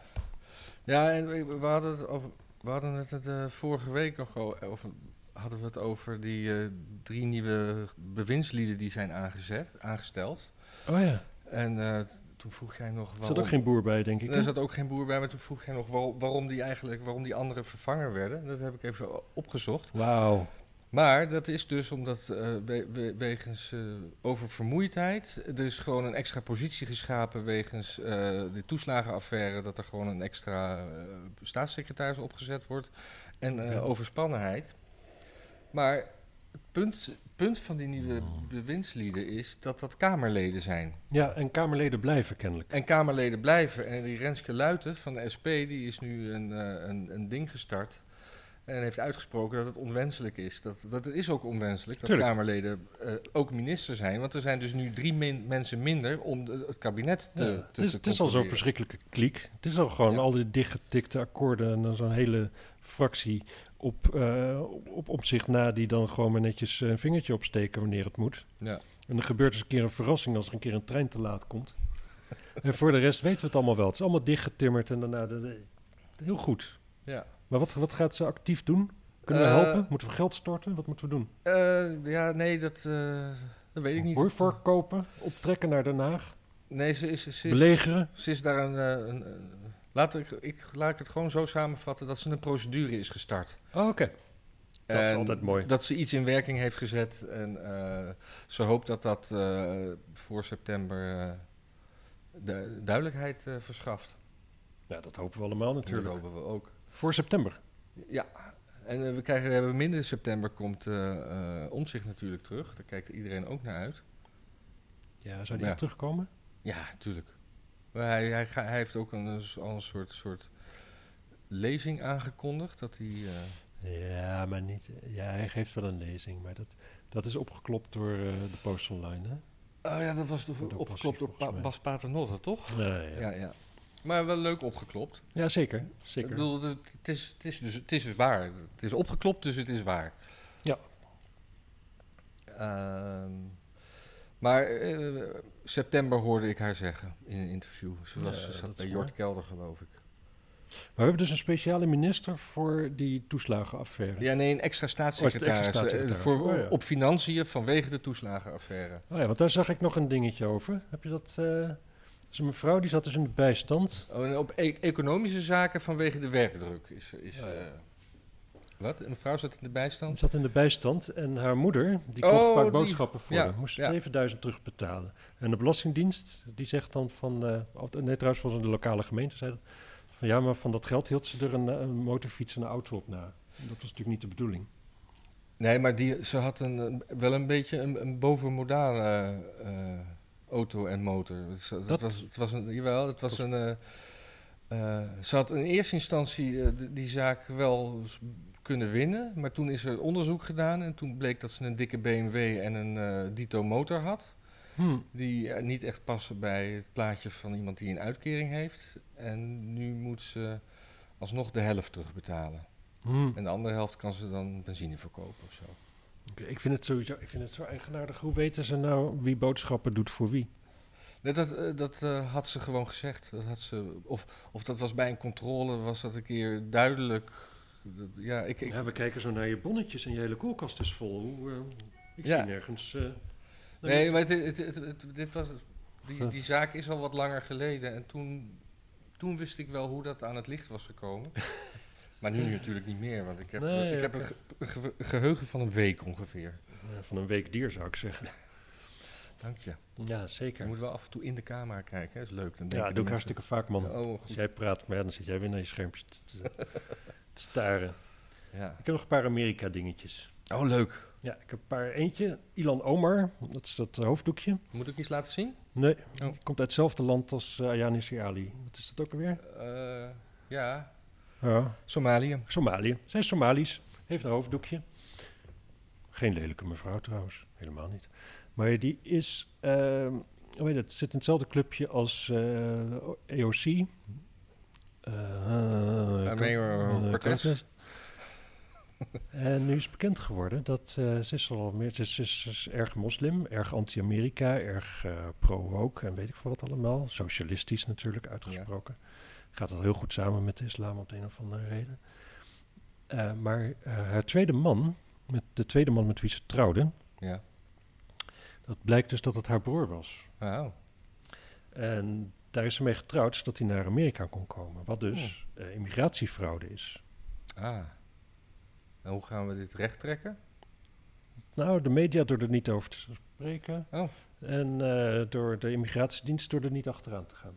Ja, en we hadden het, over, we hadden het eh, vorige week nog o- over, hadden we het over die eh, drie nieuwe bewindslieden die zijn aangezet, aangesteld. Oh ja, En eh, toen vroeg jij nog er zat ook geen boer bij, denk ik. Er zat ook geen boer bij, maar toen vroeg jij nog waar- waarom die eigenlijk, waarom die anderen vervangen werden. Dat heb ik even opgezocht. Wauw. Maar dat is dus omdat eh, we- we- wegens eh, oververmoeidheid. Er is gewoon een extra positie geschapen wegens eh, de toeslagenaffaire. Dat er gewoon een extra staatssecretaris opgezet wordt. En Ja. overspannenheid. Maar het punt, punt van die nieuwe bewindslieden is dat dat Kamerleden zijn. Ja, en Kamerleden blijven kennelijk. En Kamerleden blijven. En die Renske Luiten van de SP die is nu een, een, een ding gestart. En heeft uitgesproken dat het onwenselijk is. Dat, dat het is ook onwenselijk dat Tuurlijk. Kamerleden eh, ook minister zijn. Want er zijn dus nu drie min- mensen minder om de- het kabinet te, Ja, te, het, is, te het is al zo'n verschrikkelijke kliek. Het is al gewoon Ja. al die dichtgetikte akkoorden en dan zo'n hele fractie op, eh, op, op, zich na die dan gewoon maar netjes een vingertje opsteken wanneer het moet. Ja. En er gebeurt eens een keer een verrassing als er een keer een trein te laat komt. en voor de rest weten we het allemaal wel. Het is allemaal dichtgetimmerd en daarna de, de- heel goed. Ja. Maar wat, wat gaat ze actief doen? Kunnen we Eh, helpen? Moeten we geld storten? Wat moeten we doen? Eh, ja, nee, dat, eh, dat weet ik niet. Hoor kopen, optrekken naar Den Haag, Nee, ze is, ze is, belegeren. ze is daar een... een, een- laat, ik, ik, laat ik het gewoon zo samenvatten dat ze een procedure is gestart. Oh, oké. Dat is altijd mooi. Dat ze iets in werking heeft gezet. En ze hoopt dat dat voor september de duidelijkheid verschaft. Ja, dat hopen we allemaal Dat natuurlijk. hopen we ook. Voor september. Ja, en eh, we krijgen we hebben midden september komt eh eh, Omtzigt natuurlijk terug. Daar kijkt iedereen ook naar uit. Ja, zou die Ja. terugkomen? Ja, tuurlijk. Maar hij, hij, heeft ook een, een s- al een soort, soort lezing aangekondigd. Dat hij... Ja, maar niet. Ja, hij geeft wel een lezing, maar dat, dat is opgeklopt door de Post Online, hè? Oh ja, dat was Door opgeklopt door Pa- mij. Bas Paternotte, toch? Ja, ja. Ja, ja. Maar wel leuk opgeklopt. Ja, zeker. Ik zeker. bedoel, het is, het, is dus, het is dus waar. Het is opgeklopt, dus het is waar. Ja. Ehm, maar eh, september hoorde ik haar zeggen in een interview. Ze, was, Ja, ze zat bij Jort. Kelder, geloof ik. Maar we hebben dus een speciale minister voor die toeslagenaffaire. Ja, nee, een extra staatssecretaris. extra staatssecretaris. eh, voor, Oh, ja. Op financiën vanwege de toeslagenaffaire. Oh ja, want daar zag ik nog een dingetje over. Heb je dat? eh, is een mevrouw die zat dus in de bijstand. Oh, op e- economische zaken vanwege de werkdruk is... is Ja, ja. eh, wat? Een mevrouw zat in de bijstand? zat in de bijstand en haar moeder, die Oh, kocht vaak die. boodschappen voor Ja, haar, moest ja. 7000 terugbetalen. En de Belastingdienst, die zegt dan van, of- nee trouwens van de lokale gemeente, zei dat, van ja, maar van dat geld hield ze er een, eh, een motorfiets en een auto op na. En dat was natuurlijk niet de bedoeling. Nee, maar die, ze had een, wel een beetje een, een bovenmodale auto en motor. Het, was- het Dat- was, het was een, jawel, het was een... eh, eh, ze had in eerste instantie eh, die, die zaak wel kunnen winnen, maar toen is er onderzoek gedaan en toen bleek dat ze een dikke BMW en een Dito motor had. Hm. Die niet echt passen bij het plaatje van iemand die een uitkering heeft. En nu moet ze alsnog de helft terugbetalen. Hm. En de andere helft kan ze dan benzine verkopen of zo. Ik vind het sowieso, ik vind het zo eigenaardig. Hoe weten ze nou wie boodschappen doet voor wie? Nee, dat eh, dat eh, had ze gewoon gezegd. Dat had ze, of, of dat was bij een controle, was dat een keer duidelijk. Dat- Ja, ik, ik, Ja, we kijken zo naar je bonnetjes en je hele koelkast is vol. Hoe, eh, ik Ja. zie nergens... nee, maar het- het- dit was, die, die zaak is al wat langer geleden. En toen, toen wist ik wel hoe dat aan het licht was gekomen. maar nu natuurlijk niet meer, want ik heb, Nee, ik heb een, ge- ge- geheugen van een week ongeveer. eh, van een week dier zou ik zeggen. Dank je. Ja, Je zeker. moet wel af en toe in de camera kijken, hè? is leuk. Dan Ja, dat doe ik hartstikke vaak, man. Oh, Als jij praat, maar ja, dan zit jij weer naar je schermpje te, te- te staren. Ja. Ik heb nog een paar Amerika-dingetjes. Oh, leuk. Ja, ik heb een paar. Eentje, Ilan Omar, dat is dat eh, hoofddoekje. Moet ik iets laten zien? Nee, Oh. die komt uit hetzelfde land als uh, Siali. Wat is dat ook alweer? Eh, ja. Ja. Somalië. Somalië. Zij is Somalisch. Heeft een hoofddoekje. Geen lelijke mevrouw trouwens. Helemaal niet. Maar die is... ehm hoe heet het? Zit in hetzelfde clubje als eh AOC. Eh, Ameo eh, Cortez. En nu is bekend geworden dat eh, ze is al meer, ze is, erg moslim, erg anti-Amerika, erg eh, pro-woke en weet ik veel wat allemaal. Socialistisch natuurlijk uitgesproken. Gaat dat heel goed samen met de islam op de een of andere reden. Eh, maar eh, haar tweede man, met de tweede man met wie ze trouwde, Ja. dat blijkt dus dat het haar broer was. Wauw. En daar is ze mee getrouwd zodat hij naar Amerika kon komen. Wat dus eh, immigratiefraude is. Ah. En hoe gaan we dit recht trekken? Nou, de media door er niet over te spreken. Oh. En door de immigratiedienst door er niet achteraan te gaan.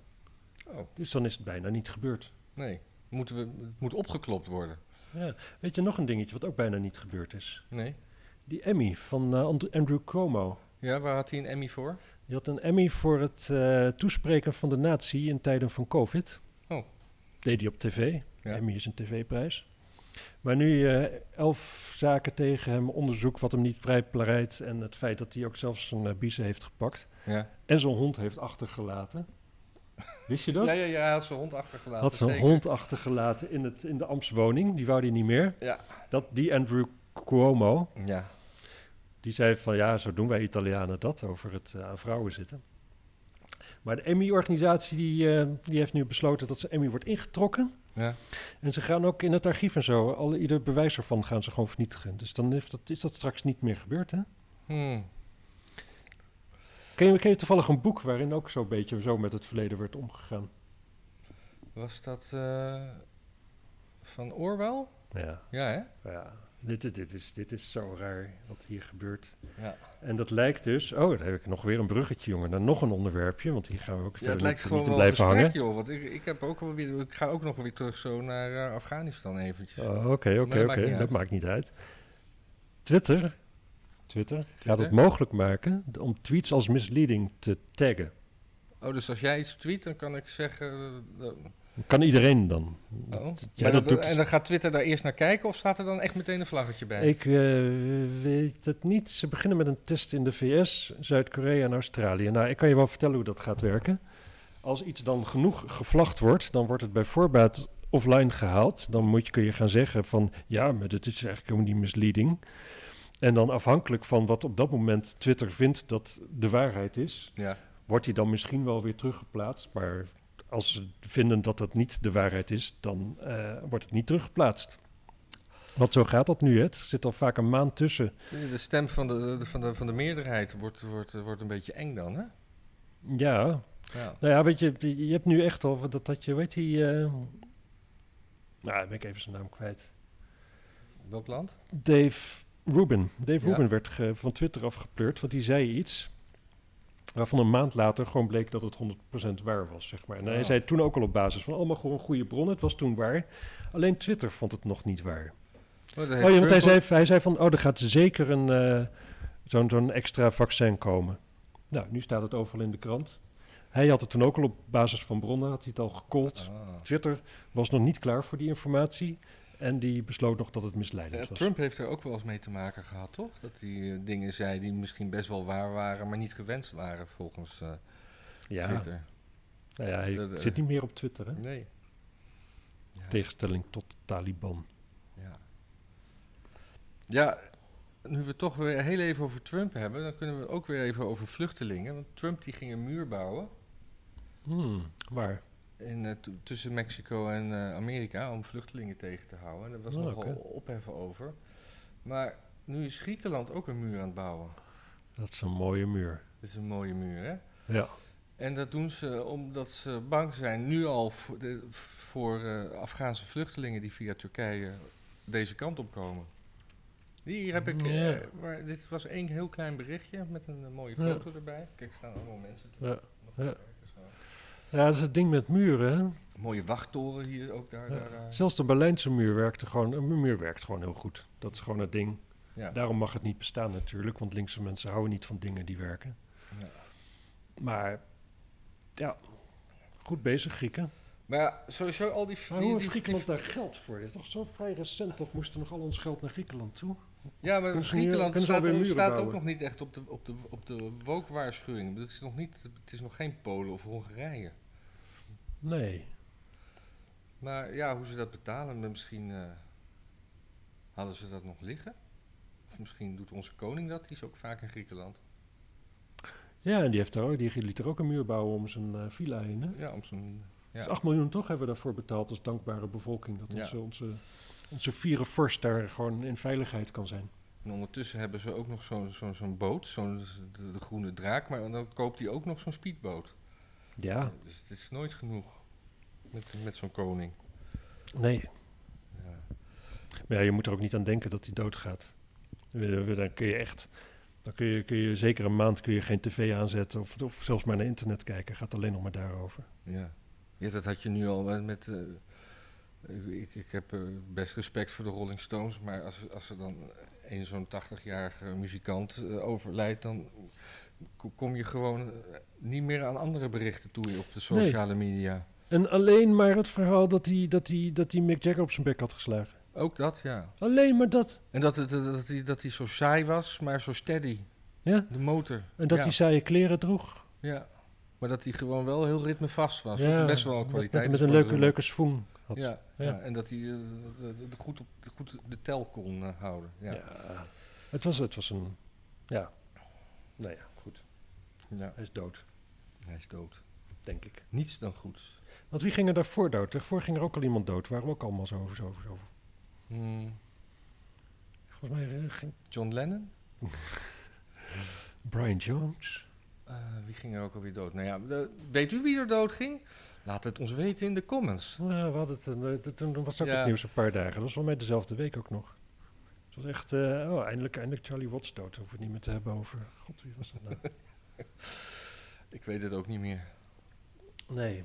Oh. Dus dan is het bijna niet gebeurd. Nee. Moeten we, het moet opgeklopt worden. Ja. Weet je nog een dingetje wat ook bijna niet gebeurd is? Nee. Die Emmy van eh, And- Andrew Cuomo. Ja, waar had hij een Emmy voor? Die had een Emmy voor het eh, toespreken van de natie in tijden van COVID. Oh. Deed hij op tv. Ja. Emmy is een tv-prijs. Maar nu eh, elf zaken tegen hem, onderzoek wat hem niet vrijpleit... en het feit dat hij ook zelfs zijn biezen heeft gepakt... Ja. en zijn hond heeft achtergelaten. Wist je dat? Ja, ja, ja, hij had zijn hond achtergelaten. had zijn zeker. hond achtergelaten in, het, in de ambtswoning. Die wou hij niet meer. Ja. Dat, die Andrew Cuomo, Ja. die zei van ja, zo doen wij Italianen dat, over het eh, aan vrouwen zitten. Maar de Emmy-organisatie die, eh, die heeft nu besloten dat ze Emmy wordt ingetrokken. Ja. En ze gaan ook in het archief en zo, al, ieder bewijs ervan gaan ze gewoon vernietigen. Dus dan heeft dat, is dat straks niet meer gebeurd, hè? Hmm. Ken je, ken je toevallig een boek waarin ook zo'n beetje zo met het verleden werd omgegaan? Was dat eh, van Orwell? Ja, Ja, hè? ja. Dit, is- dit, is, dit is zo raar wat hier gebeurt. Ja. En dat lijkt dus... Oh, daar heb ik nog weer een bruggetje, jongen. Naar nog een onderwerpje, want hier gaan we ook Ja, het lijkt niet, gewoon niet te wel blijven gesprek, hangen. joh. Want ik, ik, heb ook wel weer, ik ga ook nog weer terug zo naar eh, Afghanistan eventjes. Oh, Oké, oké, oké. Dat maakt niet uit. Twitter, Twitter, gaat het mogelijk maken om tweets als misleading te taggen. Oh, dus als jij iets tweet, dan kan ik zeggen... eh, dat- Kan iedereen dan? oh. Dat- dat doet- En dan gaat Twitter daar eerst naar kijken of staat er dan echt meteen een vlaggetje bij? Ik eh, weet het niet. Ze beginnen met een test in de VS, Zuid-Korea en Australië. Nou, ik kan je wel vertellen hoe dat gaat werken. Als iets dan genoeg gevlagd wordt, dan wordt het bij voorbaat offline gehaald. Dan moet je, kun je gaan zeggen van, ja, maar dit is eigenlijk helemaal niet misleading. En dan afhankelijk van wat op dat moment Twitter vindt dat de waarheid is, Ja. wordt die dan misschien wel weer teruggeplaatst. Maar als ze vinden dat dat niet de waarheid is, dan eh, wordt het niet teruggeplaatst. Want zo gaat dat nu. Hè? Er zit al vaak een maand tussen. De stem van de, de- van de, van de meerderheid wordt, wordt, wordt een beetje eng dan, hè? Ja, Ja. nou ja, weet je, je hebt nu echt al dat, dat je, weet die... eh, nou, dan ben ik even zijn naam kwijt. Welk land? Dave Rubin. Dave Ja. Rubin werd ge- van Twitter afgepleurd, want die zei iets... waarvan een maand later gewoon bleek dat het 100% waar was, zeg maar. En hij Oh. zei toen ook al op basis van allemaal gewoon goede bronnen. Het was toen waar. Alleen Twitter vond het nog niet waar. Oh, Oh ja, want hij zei, hij zei van, oh, er gaat zeker een, eh, zo'n zo'n extra vaccin komen. Nou, nu staat het overal in de krant. Hij had het toen ook al op basis van bronnen, had hij het al gecallt. Ah. Twitter was nog niet klaar voor die informatie. En die besloot nog dat het misleidend was. Trump heeft er ook wel eens mee te maken gehad, toch? Dat hij eh, dingen zei die misschien best wel waar waren, maar niet gewenst waren volgens eh, ja, Twitter. nou ja, hij Dat, eh, zit niet meer op Twitter, hè? Nee. Ja. Tegenstelling tot de Taliban. Ja. ja, nu we toch weer heel even over Trump hebben, dan kunnen we ook weer even over vluchtelingen. Want Trump die ging een muur bouwen Hmm, waar? In, eh, tussen Mexico en eh, Amerika om vluchtelingen tegen te houden. Daar was Oh, nogal opheffen over. Maar nu is Griekenland ook een muur aan het bouwen. Dat is een mooie muur. Dat is een mooie muur, hè? Ja. En dat doen ze omdat ze bang zijn, nu al voor, de, voor eh, Afghaanse vluchtelingen die via Turkije deze kant op komen. Hier heb ik, Ja. maar dit was één heel klein berichtje met een mooie Ja. foto erbij. Kijk, er staan allemaal mensen te Ja. Ja. dat is het ding met muren, hè? Mooie wachttoren hier ook daar. Ja. daar, daar. Zelfs de Berlijnse muur werkte gewoon, een muur werkt gewoon heel goed. Dat is gewoon het ding. Ja. Daarom mag het niet bestaan natuurlijk, want linkse mensen houden niet van dingen die werken. Ja. Maar ja, goed bezig Grieken. Maar ja, sowieso al die... Maar die, hoe die- heeft Griekenland daar geld voor? Dit is toch zo vrij recent, toch moesten nog al ons geld naar Griekenland toe? Ja, maar Kunnen Griekenland staat, ook, staat ook nog niet echt op de, op de, op de. Het is, nog niet, het is nog geen Polen of Hongarije. Nee. Maar ja, hoe ze dat betalen, misschien eh, hadden ze dat nog liggen. Of misschien doet onze koning dat, die is ook vaak in Griekenland. Ja, en die, heeft daar ook, die liet er ook een muur bouwen om zijn eh, villa heen. Hè? Ja, om zo'n... Ja. Dus 8 miljoen toch hebben we daarvoor betaald als dankbare bevolking. Dat Ja. onze, onze, onze vorst daar gewoon in veiligheid kan zijn. En ondertussen hebben ze ook nog zo'n zo'n zo'n boot, zo'n de, de groene draak, maar dan koopt hij ook nog zo'n speedboot. Ja, Dus het is nooit genoeg met, met zo'n koning. nee. Ja. Maar ja, je moet er ook niet aan denken dat hij doodgaat. Dan kun je echt... Dan kun je, kun je zeker een maand kun je geen tv aanzetten of, of zelfs maar naar internet kijken. Gaat alleen nog maar daarover. Ja. ja, dat had je nu al met... met eh, ik, ik heb eh, best respect voor de Rolling Stones, maar als, als er dan een zo'n 80-jarige muzikant eh, overlijdt, dan kom je gewoon eh, niet meer aan andere berichten toe op de sociale media. En alleen maar het verhaal dat hij, dat hij, dat hij Mick Jagger op zijn bek had geslagen. Ook dat, ja. Alleen maar dat. En dat, het, dat, hij, dat hij zo saai was, maar zo steady. Ja? De motor. En dat ja. hij saaie kleren droeg. Ja. Maar dat hij gewoon wel heel ritmevast was. Ja, wat best wel met- kwaliteit Met, met een leuke, leuke swoon had. Ja, Ja. ja. en dat hij eh, de, de- de goed, op, de, goed de tel kon eh, houden. Ja. Ja. Het, was, het was een... Ja. Nou ja. Ja. Hij is dood, Hij is dood. denk ik. Niets dan goeds. Want wie ging er daarvoor dood? Daarvoor ging er ook al iemand dood. We ook allemaal zo over. Zo over, zo over. Hmm, Volgens mij eh, ging John Lennon? Brian Jones. Eh, wie ging er ook alweer dood? Nou ja, de- weet u wie er dood ging? Laat het ons weten in de comments. Ja, we hadden het, eh, toen was dat Ja. ook nieuws een paar dagen. Dat was wel mij dezelfde week ook nog. Het was echt... oh, eindelijk, eindelijk Charlie Watts dood. Hoeven we het niet meer te hebben over... God, wie was dat nou? Ik weet het ook niet meer. nee.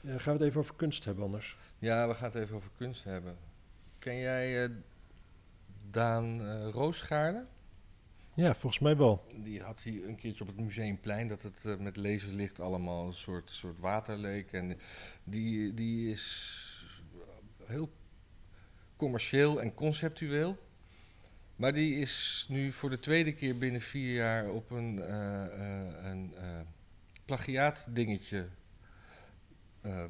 Ja, gaan we het even over kunst hebben anders? Ja, we gaan het even over kunst hebben. Ken jij eh, Daan eh Roosgaarde? Ja, volgens mij wel. Die had hij een keertje op het museumplein dat het eh, met laserlicht allemaal een soort, soort water leek. En die, die is heel commerciëel en conceptueel. Maar die is nu voor de tweede keer binnen vier jaar op een, eh eh een eh, plagiaatdingetje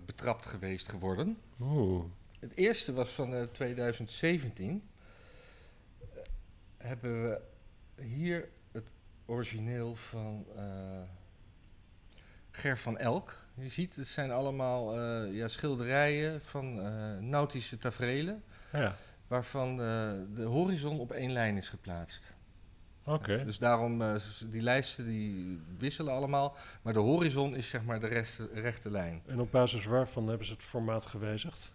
betrapt geweest geworden. Oeh. Het eerste was van eh, 2017. Eh, hebben we hier het origineel van Ger van Elk. Je ziet, het zijn allemaal ja, schilderijen van eh, nautische taferelen, Ja, waarvan eh, de horizon op één lijn is geplaatst. oké. Dus daarom, eh, die lijsten die wisselen allemaal, maar de horizon is zeg maar de rechte, rechte lijn. En op basis waarvan hebben ze het formaat gewijzigd?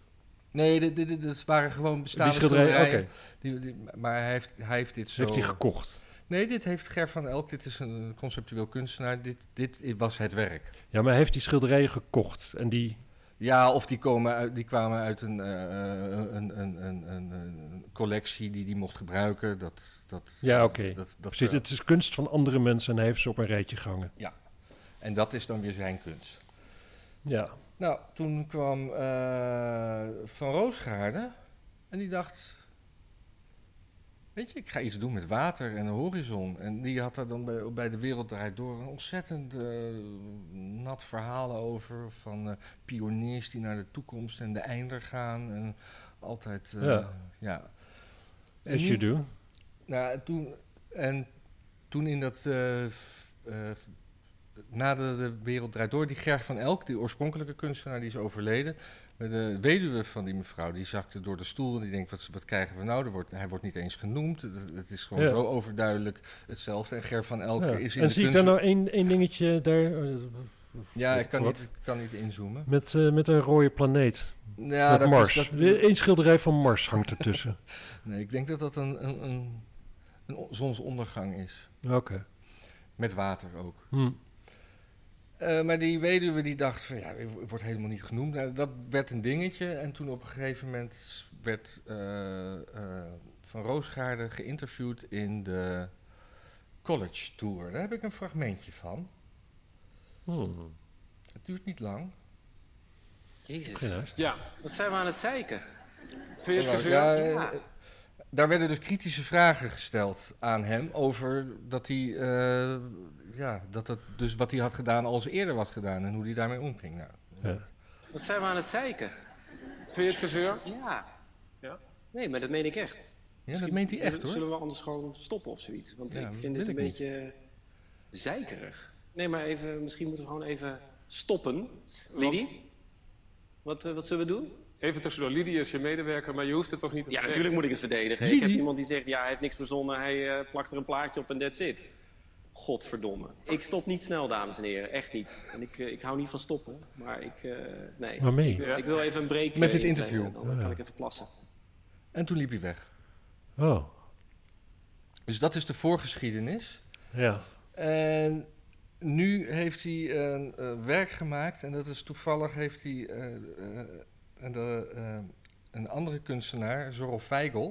Nee, dit, dit, dit- waren gewoon bestaande Die schilderijen, oké. schilderijen. Die, die- maar hij heeft, hij heeft dit zo... Heeft hij gekocht? Nee, dit heeft Ger van Elk. Dit is een conceptueel kunstenaar. Dit, dit was het werk. Ja, maar hij heeft die schilderijen gekocht. En die... Ja, of die, komen uit, die kwamen uit een, eh, een, een, een, een, een, collectie die die mocht gebruiken. Dat, dat, Ja, oké. Precies, het is kunst van andere mensen en hij heeft ze op een rijtje gehangen. En dat is dan weer zijn kunst. Ja. Nou, toen kwam eh, Van Roosgaarde en die dacht... Weet je, ik ga iets doen met water en een horizon. En die had er dan bij, bij de Wereld Draait Door een ontzettend eh, nat verhaal over. Van eh, pioniers die naar de toekomst en de einder gaan. En altijd, eh, Ja. ja. En As nu- you do. nou, toen, en toen in dat. na de, de Wereld Draait Door, die Gerg van Elk, die oorspronkelijke kunstenaar, die is overleden. De weduwe van die mevrouw, die zakte door de stoel en die denkt, wat, wat krijgen we nou? Er wordt, hij wordt niet eens genoemd. Het, het is gewoon Ja. zo overduidelijk hetzelfde. En Ger van Elk Ja. is in En de zie ik daar nou één, één dingetje daar? eh, ja, ik kan wat? niet, kan niet inzoomen. Met, eh, met een rode planeet. Ja, met dat Mars. Is, dat, Eén schilderij van Mars hangt ertussen. nee, ik denk dat dat een, een, een, een zonsondergang is. Oké. Met water ook. Hm. Eh, maar die weduwe die dacht van ja, ik wordt helemaal niet genoemd. Nou, dat werd een dingetje. En toen op een gegeven moment werd eh, eh, Van Roosgaarde geïnterviewd in de College Tour. Daar heb ik een fragmentje van. Hm. Het duurt niet lang. Jezus. Ja, Wat zijn we aan het zeiken? vind je het? Ja, Ja. Daar werden dus kritische vragen gesteld aan hem over dat hij, eh, ja, dat het dus wat hij had gedaan al eens eerder was gedaan en hoe hij daarmee omging. Nou, Ja. Wat zijn we aan het zeiken? Vind je het gezeur? Ja. Ja. Nee, maar dat meen ik echt. ja, dat meent hij echt hoor. Zullen we anders gewoon stoppen of zoiets? Want Ja, ik dat vind dit een niet. beetje zeikerig. Nee, maar even, misschien moeten we gewoon even stoppen. Lidie? Wat, eh, wat zullen we doen? Even tussendoor, Lidie is je medewerker, maar je hoeft het toch niet te Ja, verdedigen? natuurlijk moet ik het verdedigen. Ik heb iemand die zegt, ja, hij heeft niks verzonnen. Hij eh, plakt er een plaatje op en that's it. Godverdomme. Ik stop niet snel, dames en heren. Echt niet. En ik, eh, ik hou niet van stoppen. Maar ik, eh, nee. Waarmee? Ik, wil- ik wil even een break Met eh, dit interview. Dan Ja. kan ik even plassen. En toen liep hij weg. Oh, Dus dat is de voorgeschiedenis. ja. En nu heeft hij een eh, werk gemaakt en dat is toevallig heeft hij eh, eh, en de, eh, een andere kunstenaar, Zorro Feigl,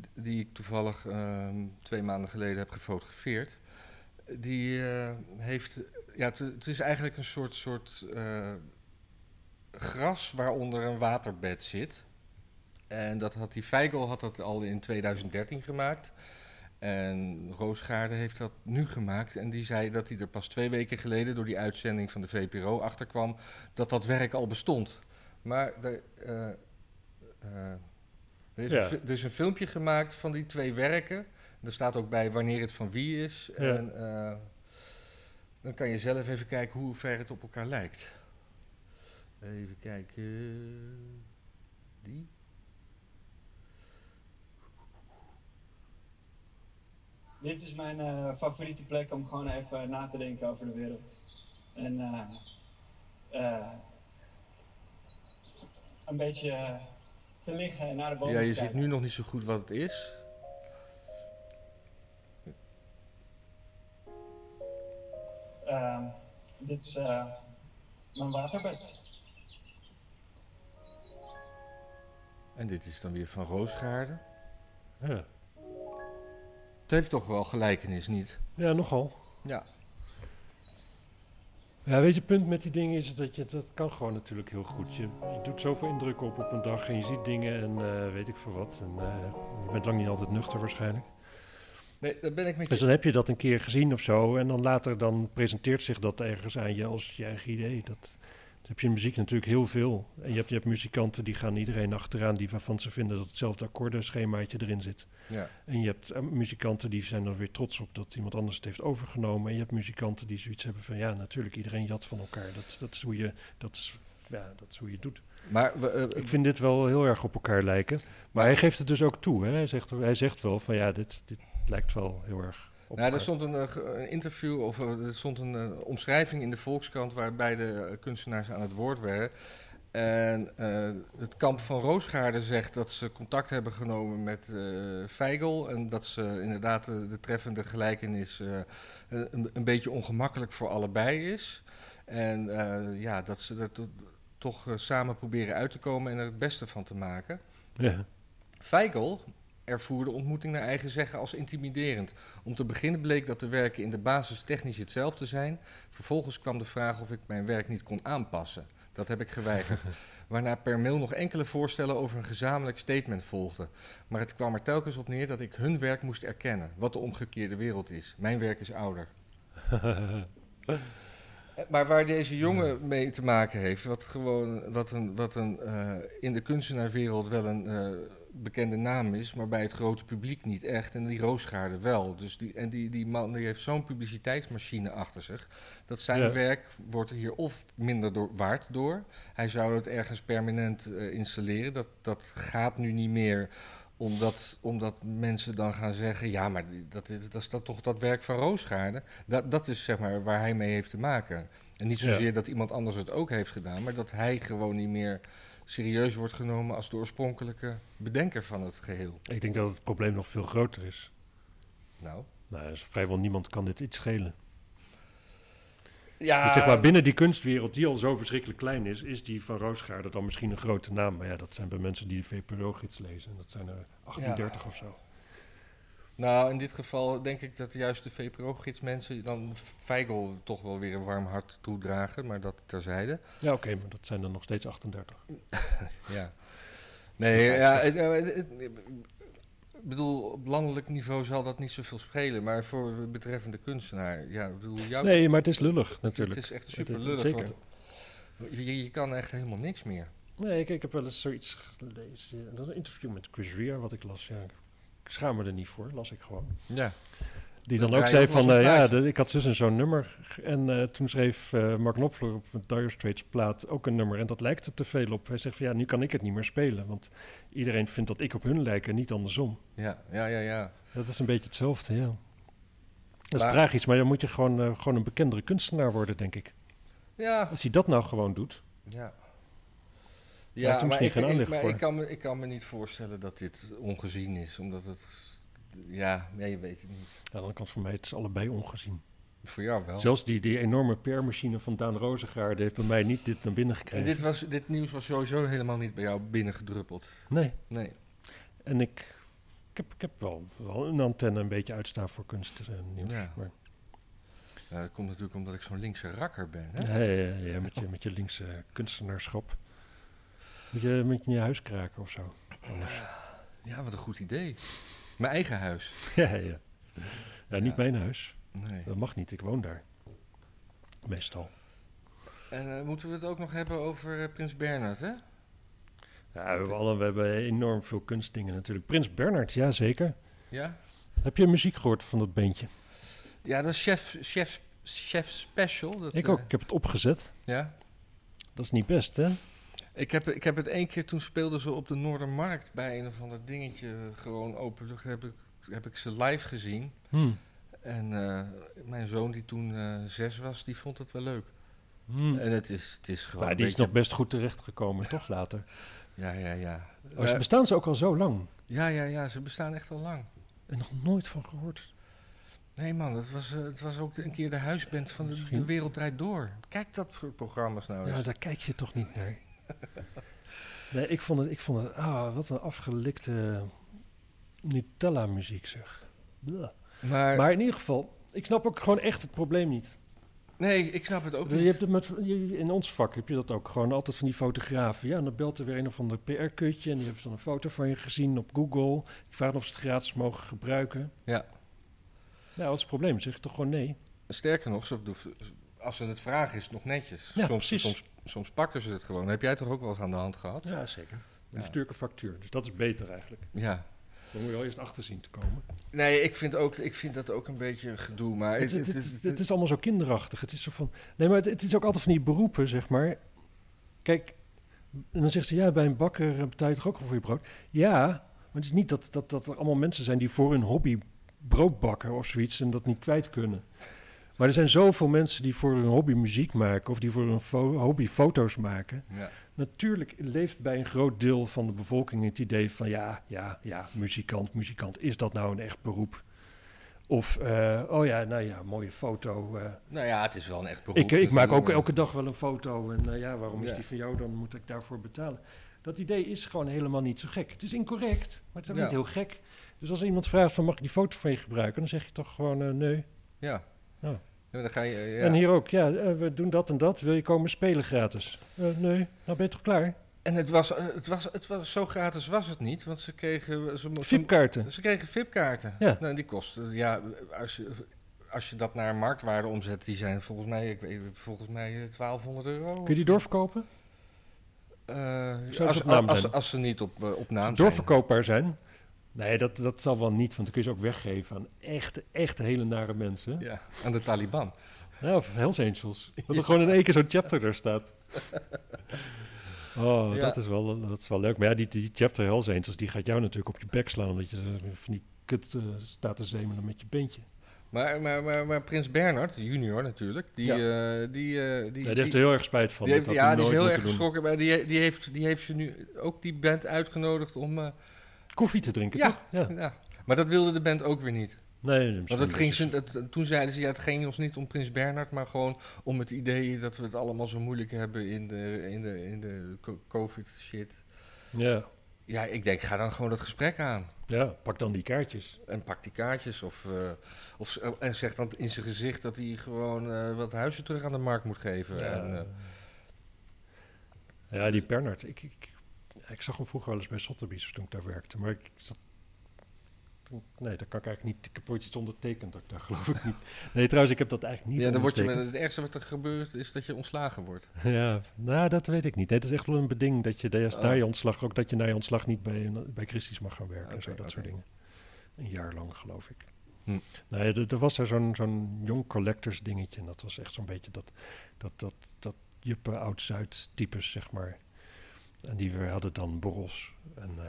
d- die ik toevallig ehm, twee maanden geleden heb gefotografeerd. Die eh, heeft, ja, het- is eigenlijk een soort, soort eh, gras waaronder een waterbed zit. En dat had die Feigl had dat al in 2013 gemaakt. En Roosgaarde heeft dat nu gemaakt. En die zei dat hij er pas twee weken geleden door die uitzending van de VPRO achter kwam dat dat werk al bestond. Maar er, eh, er, is Ja. een, fi- er is een filmpje gemaakt van die twee werken. Er staat ook bij wanneer het van wie is. Ja. En eh, dan kan je zelf even kijken hoe ver het op elkaar lijkt. Even kijken. Die. Dit is mijn eh, favoriete plek om gewoon even na te denken over de wereld. En eh, een beetje te liggen en naar de bomen Ja, te je ziet nu nog niet zo goed wat het is. Ehm, dit is eh, mijn waterbed. En dit is dan weer van Roosgaarde. Ja, Het heeft toch wel gelijkenis, niet? ja nogal. Ja. Ja, weet je, het punt met die dingen is dat je dat kan gewoon natuurlijk heel goed. Je, je doet zoveel indruk op op een dag en je ziet dingen en eh, weet ik veel wat. En eh, je bent lang niet altijd nuchter waarschijnlijk. Nee, daar ben ik met Dus dan heb je dat een keer gezien of zo en dan later dan presenteert zich dat ergens aan je als je eigen idee. Dat, dat heb je in muziek natuurlijk heel veel. En je hebt, je hebt muzikanten die gaan iedereen achteraan die waarvan ze vinden dat hetzelfde akkoordenschemaatje erin zit. Ja. En je hebt eh, muzikanten die zijn er weer trots op dat iemand anders het heeft overgenomen. En je hebt muzikanten die zoiets hebben van ja, natuurlijk, iedereen jat van elkaar. Dat, dat, is, hoe je, dat, is, ja, dat is hoe je het doet. Maar eh, Ik vind dit wel heel erg op elkaar lijken. Maar hij geeft het dus ook toe. Hè? Hij, zegt, hij zegt wel van ja, dit, dit lijkt wel heel erg op nou, er stond een, eh, interview of er stond een eh, omschrijving in de Volkskrant waarbij de eh, kunstenaars aan het woord werden. En het kamp van Roosgaarde zegt dat ze contact hebben genomen met Feigl. En dat ze inderdaad de, de treffende gelijkenis een, een beetje ongemakkelijk voor allebei is. En ja, dat ze er to- toch samen proberen uit te komen en er het beste van te maken. Ja. Feigl ervoer de ontmoeting naar eigen zeggen als intimiderend. Om te beginnen bleek dat de werken in de basis technisch hetzelfde zijn. Vervolgens kwam de vraag of ik mijn werk niet kon aanpassen. Dat heb ik geweigerd. Waarna per mail nog enkele voorstellen over een gezamenlijk statement volgden. Maar het kwam er telkens op neer dat ik hun werk moest erkennen. Wat de omgekeerde wereld is. Mijn werk is ouder. Maar waar deze jongen mee te maken heeft, wat gewoon wat een, wat een eh, in de kunstenaarswereld wel een eh, bekende naam is, maar bij het grote publiek niet echt. En die Roosgaarde wel. Dus die, en die, die man die heeft zo'n publiciteitsmachine achter zich. Dat zijn Ja. werk wordt hier of minder door, waard door. Hij zou het ergens permanent eh, installeren. Dat, dat gaat nu niet meer omdat, omdat mensen dan gaan zeggen: ja, maar dat is, dat is dat toch dat werk van Roosgaarde. Dat, dat is zeg maar waar hij mee heeft te maken. En niet Ja. zozeer dat iemand anders het ook heeft gedaan, maar dat hij gewoon niet meer serieus wordt genomen als de oorspronkelijke bedenker van het geheel. Ik denk dat het probleem nog veel groter is. Nou, Nou, dus vrijwel niemand kan dit iets schelen. ja, Dus zeg maar, binnen die kunstwereld, die al zo verschrikkelijk klein is, is die van Roosgaarde dan misschien een grote naam. Maar ja, dat zijn bij mensen die de VPRO-gids lezen. En dat zijn er 38 of zo. Nou, in dit geval denk ik dat juist de VPRO-gids mensen dan Feigl toch wel weer een warm hart toedragen, maar dat terzijde. Ja, oké, maar dat zijn er nog steeds 38. Ja. Nee, ja, het, het- het- ik bedoel, op landelijk niveau zal dat niet zoveel spelen, maar voor de betreffende kunstenaar, ja, ik bedoel, jou, Nee, maar het is lullig natuurlijk. het is echt super lullig, zeker. je, je kan echt helemaal niks meer. Nee, ik, ik heb wel eens zoiets gelezen. Dat is een interview met Chris Rea, wat ik las. Ja, ik schaam me er niet voor, las ik gewoon. Ja. Die Dan dan ook zei van, eh, ja, de- ik had zus en zo'n nummer. En eh, toen schreef eh, Mark Knopfler op een Dire Straits plaat ook een nummer. En dat lijkt er te veel op. Hij zegt van, ja, nu kan ik het niet meer spelen. Want iedereen vindt dat ik op hun lijk en niet andersom. Ja, ja, ja, ja. Dat is een beetje hetzelfde, ja. Dat is Maar- tragisch, maar dan moet je gewoon, gewoon een bekendere kunstenaar worden, denk ik. Ja, Als hij dat nou gewoon doet. ja. Ja, maar, misschien ik, geen ik- aanleg maar voor. ik, kan me, ik kan me niet voorstellen dat dit ongezien is, omdat het, ja, ja je weet het niet. Aan de andere kant voor mij, het is allebei ongezien. Voor jou wel. Zelfs die, die enorme PR-machine van Daan Rozengaarde heeft bij mij niet dit naar binnen En gekregen. dit, was, dit nieuws was sowieso helemaal niet bij jou binnengedruppeld. Nee. Nee. En ik, ik, heb, ik heb wel, wel een antenne een beetje uitstaan voor kunst en nieuws. Ja. Maar, Ja, dat komt natuurlijk omdat ik zo'n linkse rakker ben. Hè? ja, ja, ja, ja, met, je, met je linkse kunstenaarschap. Moet je, moet je in je huis kraken of zo. Anders. Ja, wat een goed idee. Mijn eigen huis. ja, ja. ja, niet mijn huis. Nee. Dat mag niet, ik woon daar. Meestal. En eh, moeten we het ook nog hebben over eh, Prins Bernhard, hè? Ja, we, hebben alle, we hebben enorm veel kunstdingen natuurlijk. Prins Bernhard, ja zeker. Ja? Heb je muziek gehoord van dat beentje? Ja, dat is Chef, chef, chef Special. Dat, ik eh, ook, ik heb het opgezet. ja? Dat is niet best, hè? Ik heb, ik heb het één keer, toen speelden ze op de Noordermarkt bij een of ander dingetje, gewoon openlucht, heb ik, heb ik ze live gezien. Hm. En eh, mijn zoon, die toen eh, zes was, die vond het wel leuk. Hm. En het is, het is gewoon Maar een die is nog best goed terechtgekomen, toch later? Ja, ja, ja. Oh, ze Eh, bestaan ze ook al zo lang? ja, ja, ja, ze bestaan echt al lang. En nog nooit van gehoord. Nee man, het was, het was ook de- een keer de huisband van de, de Wereld Draait Door. Kijk dat soort programma's nou eens. Ja, daar kijk je toch niet naar. Nee, ik vond het, ik vond het, ah, wat een afgelikte Nutella-muziek zeg. Maar, Maar in ieder geval, ik snap ook gewoon echt het probleem niet. nee, ik snap het ook Je niet. hebt het met, je- in ons vak heb je dat ook gewoon altijd van die fotografen. Ja, en dan belt er weer een of ander PR-kutje en die hebben dan een foto van je gezien op Google. Die vragen of ze het gratis mogen gebruiken. Ja. Nou, wat is het probleem? Zeg je toch gewoon nee? Sterker nog, ze, als ze het vragen is het nog netjes. Ja, soms, precies. soms, soms pakken ze het gewoon. Heb jij toch ook wel eens aan de hand gehad? Ja, zeker. Dan Ja. stuur ik een factuur. Dus dat is beter eigenlijk. Ja. Dan moet je wel eerst achter zien te komen. Nee, ik vind, ook, ik vind dat ook een beetje gedoe. Maar Het, het, het, het, het, het- het is allemaal zo kinderachtig. Het is zo van. Nee, maar het, het is ook altijd van die beroepen, zeg maar. Kijk, en dan zegt ze ja, bij een bakker betaal je toch ook voor je brood? Ja, maar het is niet dat, dat, dat er allemaal mensen zijn die voor hun hobby brood bakken of zoiets en dat niet kwijt kunnen. Maar er zijn zoveel mensen die voor hun hobby muziek maken of die voor hun fo- hobby foto's maken. ja. Natuurlijk leeft bij een groot deel van de bevolking het idee van ja, ja, ja, muzikant, muzikant, is dat nou een echt beroep? Of, eh, oh ja, nou ja, mooie foto. eh. Nou ja, het is wel een echt beroep. ik, ik maak ook elke dag wel een foto en eh, ja, waarom is Ja. die van jou, dan moet ik daarvoor betalen. Dat idee is gewoon helemaal niet zo gek. Het is incorrect, maar het is ook Ja. niet heel gek. Dus als iemand vraagt van mag ik die foto van je gebruiken, dan zeg je toch gewoon nee. Ja. Ja. Ja, dan ga je, ja. En hier ook, ja, eh, we doen dat en dat, wil je komen spelen gratis? Eh, nee, nou ben je toch klaar? En het was, eh, het, was, het was zo gratis was het niet, want ze kregen... Ze, VIP-kaarten. ze kregen VIP-kaarten. Ja. Nou, die kosten, ja, als je, als je dat naar marktwaarde omzet, die zijn volgens mij, ik weet, volgens mij eh, 1200 euro. Kun je die doorverkopen? Eh, Zou als, als, als ze niet op, eh, op naam zijn. doorverkoopbaar zijn. Nee, dat, dat zal wel niet, want dan kun je ze ook weggeven aan echt, echt hele nare mensen. Ja, aan de Taliban. Ja, of Hells Angels. Dat er gewoon in één keer zo'n chapter er staat. Oh, Ja. dat, is wel, dat is wel leuk. Maar ja, die, die chapter Hells Angels, die gaat jou natuurlijk op je bek slaan. Omdat je van die kut eh, staat te zemelen met je beentje. Maar, maar, maar, maar Prins Bernhard, junior natuurlijk, die... eh, die, eh, die, Ja, die heeft er heel erg spijt van. die heeft, ja, die is heel erg geschrokken. Maar die, die, heeft, die heeft ze nu ook die band uitgenodigd om... eh, Koffie te drinken, Ja. toch? Ja. ja. Maar dat wilde de band ook weer niet. Nee, Want het ging ze, het, toen zeiden ze, ja, het ging ons niet om Prins Bernhard, maar gewoon om het idee dat we het allemaal zo moeilijk hebben in de, in de, in de co- COVID-shit. Ja. Ja, ik denk, ga dan gewoon dat gesprek aan. Ja, pak dan die kaartjes. En pak die kaartjes. Of, eh, of, z- en zeg dan in zijn gezicht dat hij gewoon eh, wat huizen terug aan de markt moet geven. Ja, En, eh, ja die Bernard. Ik, ik, ik zag hem vroeger wel eens bij Sotheby's toen ik daar werkte. Maar ik, zat, nee, dat kan ik eigenlijk niet. Ik heb ooit iets ondertekend, dat, daar geloof ik niet. Nee, trouwens, ik heb dat eigenlijk niet ja, dan word je het ergste wat er gebeurt is dat je ontslagen wordt. Ja, nou, dat weet ik niet. Het is echt wel een beding dat je juist Oh. na je ontslag, ook dat je na je ontslag niet bij, bij Christie's mag gaan werken en zo, dat soort dingen. Een jaar lang, geloof ik. Hm. Nee, er, er was er zo'n zo'n jong collectors dingetje en dat was echt zo'n beetje dat, dat, dat, dat juppe oud-Zuid types, zeg maar. En die we hadden dan borrels. En eh,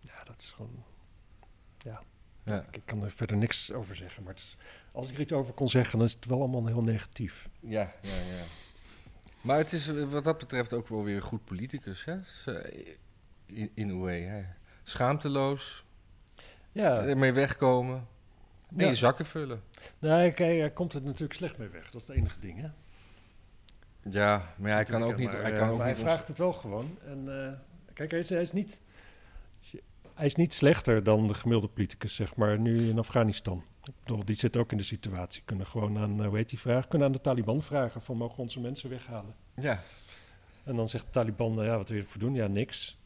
ja, dat is gewoon... Ja, Ja. ik, ik kan er verder niks over zeggen. Maar het is, als ik er iets over kon zeggen, dan is het wel allemaal heel negatief. Ja, ja, ja. Maar het is wat dat betreft ook wel weer een goed politicus, hè? Eh, In, in a way, hè? Schaamteloos, Ja, ermee wegkomen en Ja. je zakken vullen. Nee, kijk, hij komt er natuurlijk slecht mee weg. Dat is het enige ding, hè? Ja, maar ja, hij kan ook niet... maar, Hij, eh, kan ook maar niet hij vraagt het wel gewoon. En eh, kijk, hij is, hij, is niet, hij is niet slechter dan de gemiddelde politicus, zeg maar, nu in Afghanistan. Ik bedoel, die zit ook in de situatie. Kunnen gewoon aan, eh, hoe heet die vraag? Kunnen aan de Taliban vragen van, mogen onze mensen weghalen? Ja, En dan zegt de Taliban, nou ja, wat wil je ervoor doen? Ja, niks.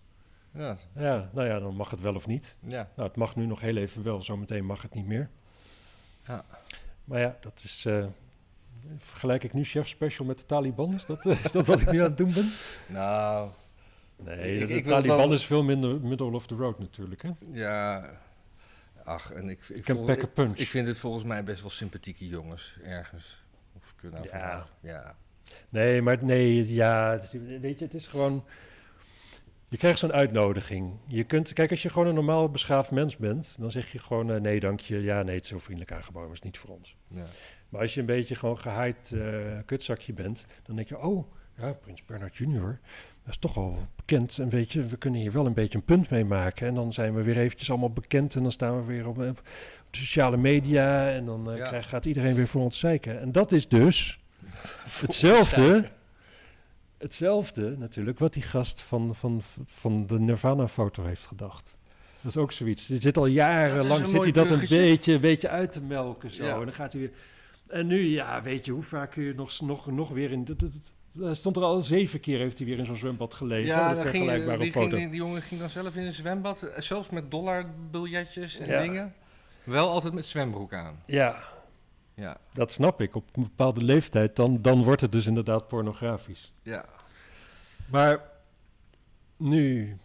ja, Ja, nou ja, dan mag het wel of niet. ja. Nou, het mag nu nog heel even wel, zometeen mag het niet meer. Ja. Maar ja, dat is... eh, vergelijk ik nu chef special met de Taliban? Is dat, is dat wat ik nu aan het doen ben? Nou, Nee, Ik- de ik Taliban is veel minder middle of the road natuurlijk. Hè? ja... Ach, en ik, ik, vol- vind het volgens mij best wel sympathieke jongens, ergens. Of kunnen nou Ja. ja. Nee, maar nee, ja, het is- weet je, het is gewoon... Je krijgt zo'n uitnodiging. Je kunt, kijk, als je gewoon een normaal beschaafd mens bent, dan zeg je gewoon eh, nee, dank je. Ja, nee, het is zo vriendelijk aangeboden, maar het is niet voor ons. ja. Maar als je een beetje gewoon gehaaid eh, kutzakje bent, dan denk je, oh, ja, Prins Bernard Jr., dat is toch al bekend. En weet je, we kunnen hier wel een beetje een punt mee maken. En dan zijn we weer eventjes allemaal bekend en dan staan we weer op, op de sociale media en dan eh, Ja. gaat iedereen weer voor ons zeiken. En dat is dus hetzelfde, hetzelfde natuurlijk wat die gast van, van, van de Nirvana-foto heeft gedacht. Dat is ook zoiets. Die zit al jarenlang, een zit hij dat een beetje, beetje uit te melken zo. Ja. En dan gaat hij weer... En nu, ja, weet je, hoe vaak kun je nog, nog, nog weer in... dat- dat- dat- Hij stond er al zeven keer, heeft hij weer in zo'n zwembad gelegen. Ja, dan ging, die, foto. ging, die, jongen ging dan zelf in een zwembad, eh, zelfs met dollarbiljetjes en Ja. dingen. Wel altijd met zwembroek aan. Ja, Ja, dat snap ik. Op een bepaalde leeftijd, dan, dan wordt het dus inderdaad pornografisch. ja. Maar nu,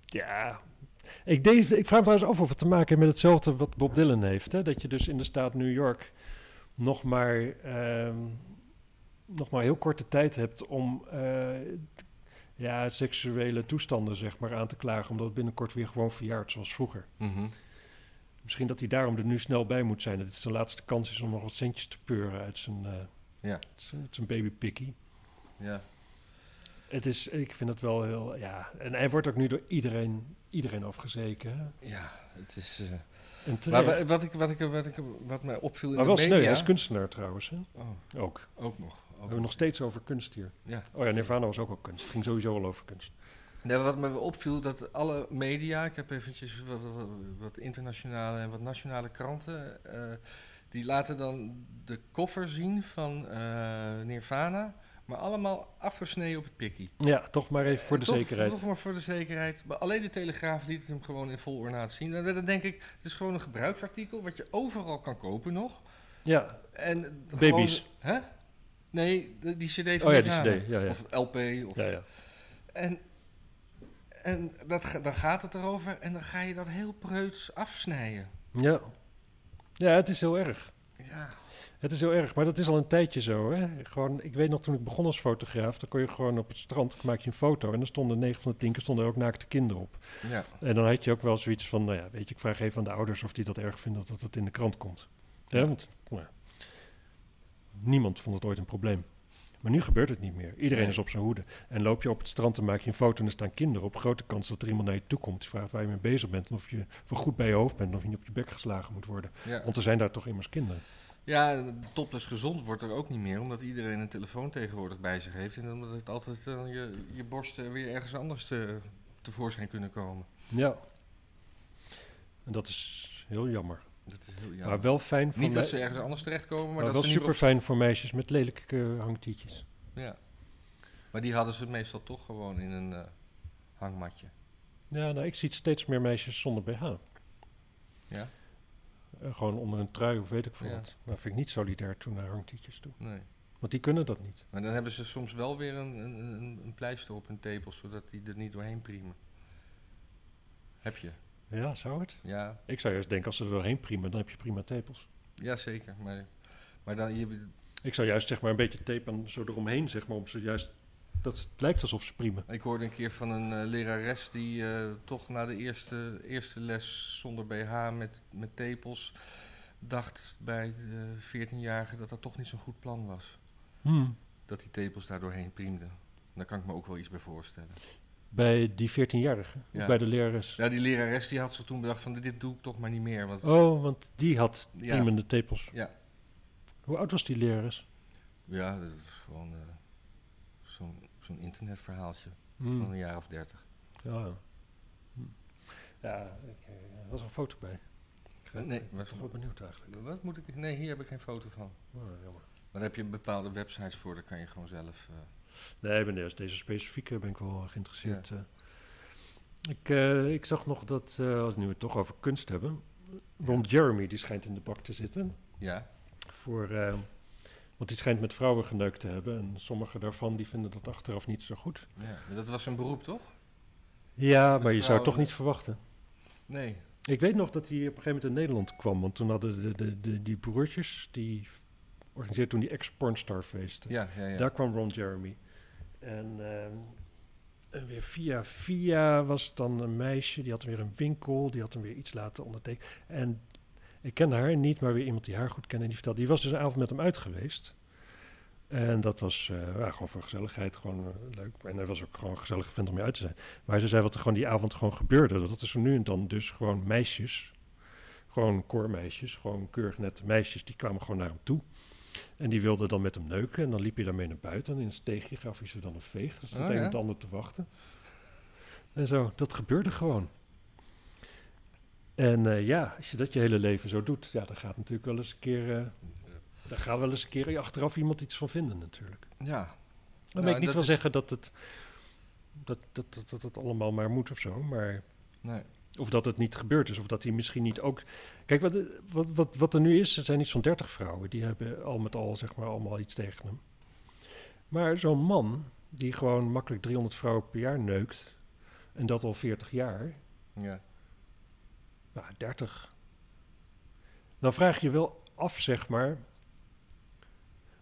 ja. Ik, deed, ik vraag me trouwens af of het te maken heeft met hetzelfde wat Bob Dylan heeft. Hè? Dat je dus in de staat New York nog maar, ehm, nog maar heel korte tijd hebt om eh, ja, seksuele toestanden zeg maar, aan te klagen. Omdat het binnenkort weer gewoon verjaart zoals vroeger. Mhm. Misschien dat hij daarom er nu snel bij moet zijn. Dat het zijn laatste kans is om nog wat centjes te peuren uit zijn, eh Ja. uit zijn, zijn baby pikkie. ja. Het is, ik vind het wel heel, ja. En hij wordt ook nu door iedereen, iedereen afgezeken. Ja, het is... eh, maar wat, ik, wat, ik, wat, ik, wat mij opviel in maar de wel media... sneu, hij is kunstenaar trouwens. Hè? Oh, Ook. We ook nog. Ook hebben we nog steeds over kunst hier. Ja. Oh ja, Nirvana was ook wel kunst. Het ging sowieso al over kunst. Nee, wat me opviel, dat alle media, ik heb eventjes wat, wat, wat internationale en wat nationale kranten, eh, die laten dan de koffer zien van eh, Nirvana, maar allemaal afgesneden op het pikkie. Ja, toch maar even voor de Toch- zekerheid. Toch maar voor de zekerheid. Maar alleen de Telegraaf liet hem gewoon in vol ornaat zien. En dan denk ik, het is gewoon een gebruiksartikel wat je overal kan kopen nog. Ja, En Baby's. Gewoon, hè? Nee, die cd van Oh ja, die. CD, ja, ja. Of LP. Of, ja, ja. En, en dat, dan gaat het erover en dan ga je dat heel preuts afsnijden. Ja. Ja, het is heel erg. Ja, Het is heel erg, maar dat is al een tijdje zo. Hè? Gewoon, ik weet nog toen ik begon als fotograaf, dan kon je gewoon op het strand, maak je een foto en dan stonden 9 van de 10 keer stonden er ook naakte kinderen op. ja. En dan had je ook wel zoiets van, nou ja, weet je, ik vraag even aan de ouders of die dat erg vinden dat het in de krant komt. Ja, want nou, niemand vond het ooit een probleem. Maar nu gebeurt het niet meer. Iedereen is op zijn hoede. En loop je op het strand en maak je een foto en er staan kinderen op. Grote kans dat er iemand naar je toe komt. Die vraagt waar je mee bezig bent. En of je wel goed bij je hoofd bent. En of je niet op je bek geslagen moet worden. ja. Want er zijn daar toch immers kinderen. Ja topless gezond wordt er ook niet meer, omdat iedereen een telefoon tegenwoordig bij zich heeft. En omdat het altijd eh, je, je borsten weer ergens anders te tevoorschijn kunnen komen. Ja. En dat is heel jammer. Dat is heel jammer. Maar wel fijn voor Niet dat ze ergens anders terechtkomen, maar, maar dat nu super op- fijn voor meisjes met lelijke eh, hangtietjes. Ja. Maar die hadden ze meestal toch gewoon in een eh, hangmatje. Ja, nou, ik zie steeds meer meisjes zonder BH. Ja? Eh, gewoon onder een trui of weet ik veel Ja. wat. Maar vind ik niet solidair toen naar hangtietjes toe. Nee. Want die kunnen dat niet. Maar dan hebben ze soms wel weer een, een, een, pleister op hun tepels, zodat die er niet doorheen priemen. Heb je? Ja, zou het? Ja, Ik zou juist denken, als ze er doorheen priemen, dan heb je prima tepels. ja zeker. Maar, maar dan, je, Ik zou juist zeg maar een beetje tape zo eromheen, zeg maar, om ze juist... Dat het lijkt alsof ze priemen. ik hoorde een keer van een eh, lerares die eh, toch na de eerste, eerste les zonder BH met, met tepels dacht bij de 14-jarige dat dat toch niet zo'n goed plan was. Hmm. Dat die tepels daar doorheen priemden. Daar kan ik me ook wel iets bij voorstellen. Bij die 14-jarige? Ja. Of bij de lerares? Ja, die lerares die had zich toen bedacht van dit doe ik toch maar niet meer. Want Oh, want die had Ja. priemende tepels. Ja. Hoe oud was die lerares? Ja, dat is gewoon eh, zo'n zo'n internetverhaaltje Hmm. van een jaar of dertig. Ja. Ja, ik, eh, er was een foto bij. Ik ben Nee, ik ben toch wel benieuwd eigenlijk. Wat moet ik? Nee, hier heb ik geen foto van. Oh, jammer. Maar daar heb je bepaalde websites voor, daar kan je gewoon zelf. eh, Nee, ben deze, deze specifieke ben ik wel geïnteresseerd. eh. Ik, eh, ik zag nog dat, eh, als we nu het toch over kunst hebben, Ron Jeremy die schijnt in de bak te zitten. ja, Voor, eh, want die schijnt met vrouwen geneukt te hebben. En sommige daarvan die vinden dat achteraf niet zo goed. ja, dat was een beroep toch? Ja, maar je zou het toch niet verwachten. Nee. Ik weet nog dat hij op een gegeven moment in Nederland kwam. Want toen hadden de, de, de, die broertjes, die organiseerden toen die ex-pornstar-feesten. Ja, ja, ja. Daar kwam Ron Jeremy. En, ehm, en weer via via was dan een meisje, die had weer een winkel, die had hem weer iets laten ondertekenen. En ik ken haar niet, maar weer iemand die haar goed kende. En die vertelde, die was dus een avond met hem uit geweest. En dat was eh, ja, gewoon voor gezelligheid, gewoon eh, leuk. En hij was ook gewoon een gezellige vent om mee uit te zijn. Maar ze zei wat er gewoon die avond gewoon gebeurde. Dat is er nu en dan dus gewoon meisjes, gewoon koormeisjes, gewoon keurig nette meisjes, die kwamen gewoon naar hem toe. En die wilden dan met hem neuken. En dan liep hij daarmee naar buiten. En in een steegje gaf hij ze dan een veeg. Dus dat Oh, een ja? en het ander te wachten. En zo, dat gebeurde gewoon. En eh, ja, als je dat je hele leven zo doet, ja, dan gaat natuurlijk wel eens een keer. eh daar gaat wel eens een keer achteraf iemand iets van vinden, natuurlijk. Ja. Dan Nou, wil ik niet wel is- zeggen dat het, dat, dat, dat, dat het allemaal maar moet of zo. Maar Nee. of dat het niet gebeurd is, of dat hij misschien niet ook. Kijk, wat, wat, wat, wat er nu is, er zijn iets van 30 vrouwen die hebben al met al zeg maar allemaal iets tegen hem. Maar zo'n man die gewoon makkelijk 300 vrouwen per jaar neukt, en dat al 40 jaar, Ja. Nou 30. Dan vraag je je wel af, zeg maar.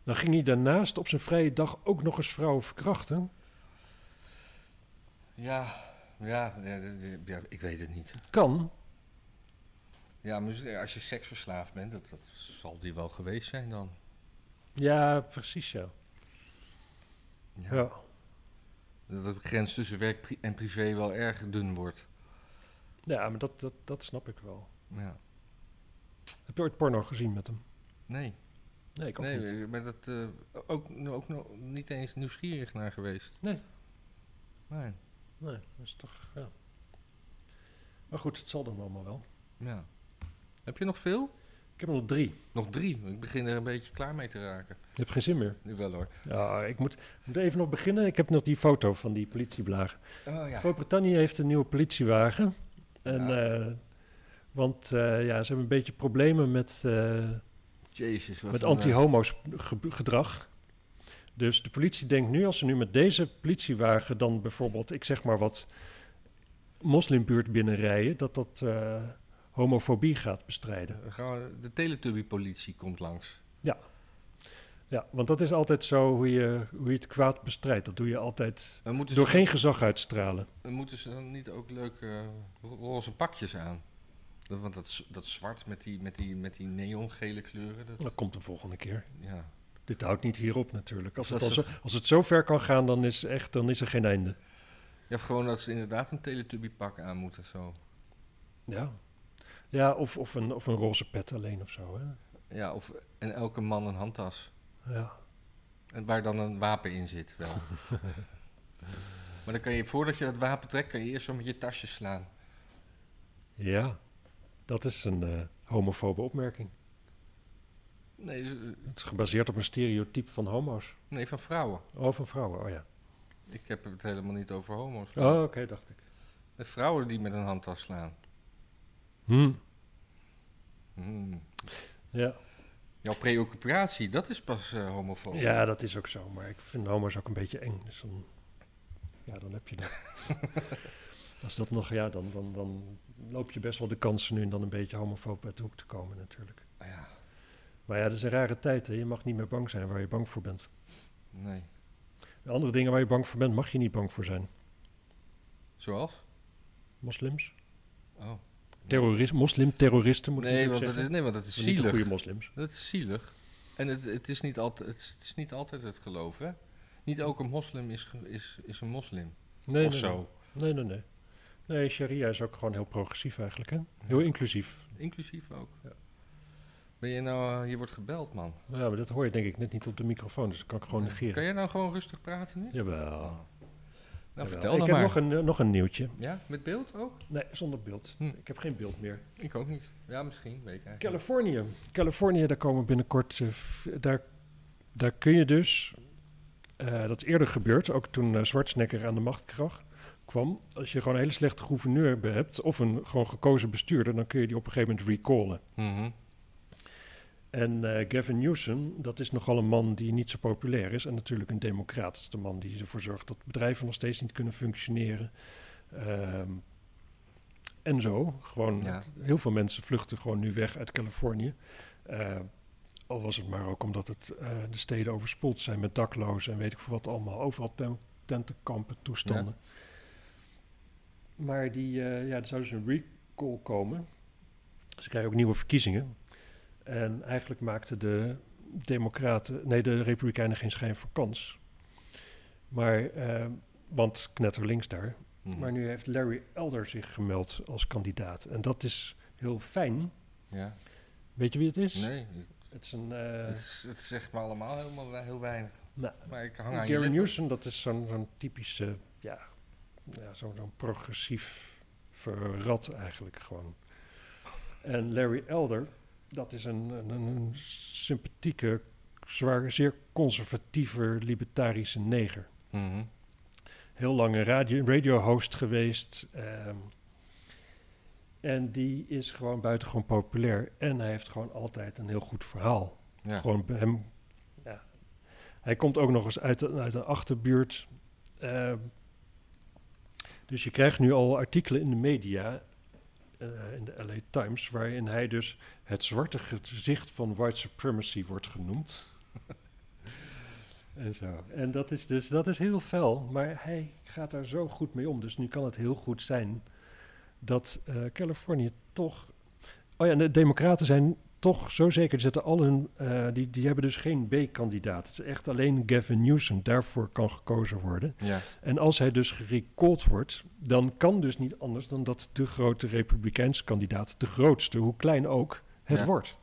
Dan ging hij daarnaast op zijn vrije dag ook nog eens vrouwen verkrachten. Ja, ja, ja, ik weet het niet. Kan, Ja, maar als je seksverslaafd bent, dat, dat zal die wel geweest zijn dan. ja, precies ja. Ja. ja. Dat de grens tussen werk en privé wel erg dun wordt. Ja, maar dat, dat, dat snap ik wel. Ja. Heb je ooit porno gezien met hem? Nee, Nee, ik ook nee niet. maar dat eh, ook, ook nog niet eens nieuwsgierig naar geweest. Nee. Nee, Nee, dat is toch, ja. Maar goed, het zal dan allemaal wel. ja. Heb je nog veel? Ik heb er nog drie. Nog drie. Ik begin er een beetje klaar mee te raken. Je hebt geen zin meer. Nu wel hoor. Ja, ik moet, moet even nog beginnen. Ik heb nog die foto van die politieblagen. Oh ja. Groot-Brittannië heeft een nieuwe politiewagen. En, Ja. eh, want eh, ja, ze hebben een beetje problemen met, eh, Jezus, met anti-homo's ge- gedrag. Dus de politie denkt nu, als ze nu met deze politiewagen dan bijvoorbeeld, ik zeg maar wat, moslimbuurt binnenrijden, dat dat homofobie gaat bestrijden. de Teletubby-politie komt langs. Ja, want dat is altijd zo hoe je, hoe je het kwaad bestrijdt. Dat doe je altijd door ze, geen gezag uitstralen. dan moeten ze dan niet ook leuke ro- roze pakjes aan? Dat, want dat, dat zwart met die, met die, met die neongele kleuren, dat, Dat komt de volgende keer. ja. Dit houdt niet hierop natuurlijk. Als Dat het, al is zo, als het zo ver kan gaan, dan is, echt, dan is er geen einde. Ja, of gewoon dat ze inderdaad een Teletubby-pak aan moeten, zo. Ja, ja of, of, een, of een roze pet alleen of zo. Hè? Ja, of en elke man een handtas. Ja. En waar dan een wapen in zit, wel. Maar dan kan je, voordat je dat wapen trekt, kan je eerst zo met je tasje slaan. Ja, dat is een eh, homofobe opmerking. Nee, z- Het is gebaseerd op een stereotype van homo's. nee, van vrouwen. Oh, van vrouwen, oh ja. Ik heb het helemaal niet over homo's. Oh, oké, dacht ik. Met vrouwen die met een handtas slaan. Hm. Hmm. Ja. Jouw preoccupatie, dat is pas eh homofoob. ja, dat is ook zo. Maar ik vind homo's ook een beetje eng. Dus dan, ja, dan heb je dat. Als dat nog, ja, dan, dan, dan loop je best wel de kans nu en dan een beetje homofoob uit de hoek te komen natuurlijk. Ja, Maar ja, dat is een rare tijd. Hè. Je mag niet meer bang zijn waar je bang voor bent. nee. De andere dingen waar je bang voor bent, mag je niet bang voor zijn. Zoals? Moslims. Oh. Terrorist, moslim-terroristen moet Nee, want dat zeggen. is, nee, want dat is Maar niet de zielig. goede moslims. Dat is zielig. En het, het, is niet altijd, het, is niet altijd het geloof, hè? Niet elke moslim is, is, is een moslim. Nee, of nee, zo. Nee, nee, nee. Nee, sharia is ook gewoon heel progressief eigenlijk, hè? Heel inclusief. Inclusief ook. Ja. Ben je nou... eh, je wordt gebeld, man. Ja, maar dat hoor je denk ik net niet op de microfoon, dus dat kan ik gewoon negeren. Kan jij nou gewoon rustig praten nu? Jawel. Oh. Nou, vertel ik dan heb maar. nog een, eh, nog een nieuwtje. Ja, met beeld ook? Nee, zonder beeld. Hm. Ik heb geen beeld meer. Ik ook niet. Ja, misschien. Weet ik eigenlijk. Californië. Californië, daar komen binnenkort... eh, daar, daar kun je dus... eh, dat is eerder gebeurd, ook toen uh, Schwarzenegger aan de macht kwam. Als je gewoon een hele slechte gouverneur hebt... of een gewoon gekozen bestuurder... dan kun je die op een gegeven moment recallen. Mhm. En eh, Gavin Newsom, dat is nogal een man die niet zo populair is. En natuurlijk een democraat. Dat is de man die ervoor zorgt dat bedrijven nog steeds niet kunnen functioneren. Ehm, en zo. Gewoon, Ja. heel veel mensen vluchten gewoon nu weg uit Californië. Eh, al was het maar ook omdat het, eh, de steden overspoeld zijn met daklozen en weet ik veel wat allemaal. Overal ten- tentenkampen, toestanden. Maar die, ja, er zou dus een recall komen. Ze krijgen ook nieuwe verkiezingen. En eigenlijk maakten de Democraten, nee, de Republikeinen geen schijn voor kans. Maar, eh, want knetterlinks daar. Mhm. Maar nu heeft Larry Elder zich gemeld als kandidaat. En dat is heel fijn. Ja. Weet je wie het is? Nee, het, is een... eh, het, is- het zegt me allemaal helemaal heel weinig. nou, Maar ik hang aan Gary. Newsom, dat is zo'n zo'n typische, ja, ja zo'n zo'n progressief verrat eigenlijk gewoon. En Larry Elder, dat is een, een, een sympathieke, zwaar, zeer conservatieve, libertarische neger. Mhm. Heel lang een radio, radio-host geweest. ehm, en die is gewoon buitengewoon populair. En hij heeft gewoon altijd een heel goed verhaal. Ja. Gewoon bij hem. Ja. Hij komt ook nog eens uit, een- uit een achterbuurt. Ehm, dus je krijgt nu al artikelen in de media, eh, in de LA Times, waarin hij dus het zwarte gezicht van white supremacy wordt genoemd. en zo. En dat is dus dat is heel fel, maar hij gaat daar zo goed mee om. Dus nu kan het heel goed zijn dat eh, Californië toch. Oh ja, de Democraten zijn toch zo zeker. Zetten al hun, eh, die, die hebben dus geen B-kandidaat. Het is echt alleen Gavin Newsom. Daarvoor kan gekozen worden. Ja. En als hij dus gerecalled wordt, dan kan dus niet anders dan dat de grote Republikeinse kandidaat, de grootste, hoe klein ook, het Ja. wordt.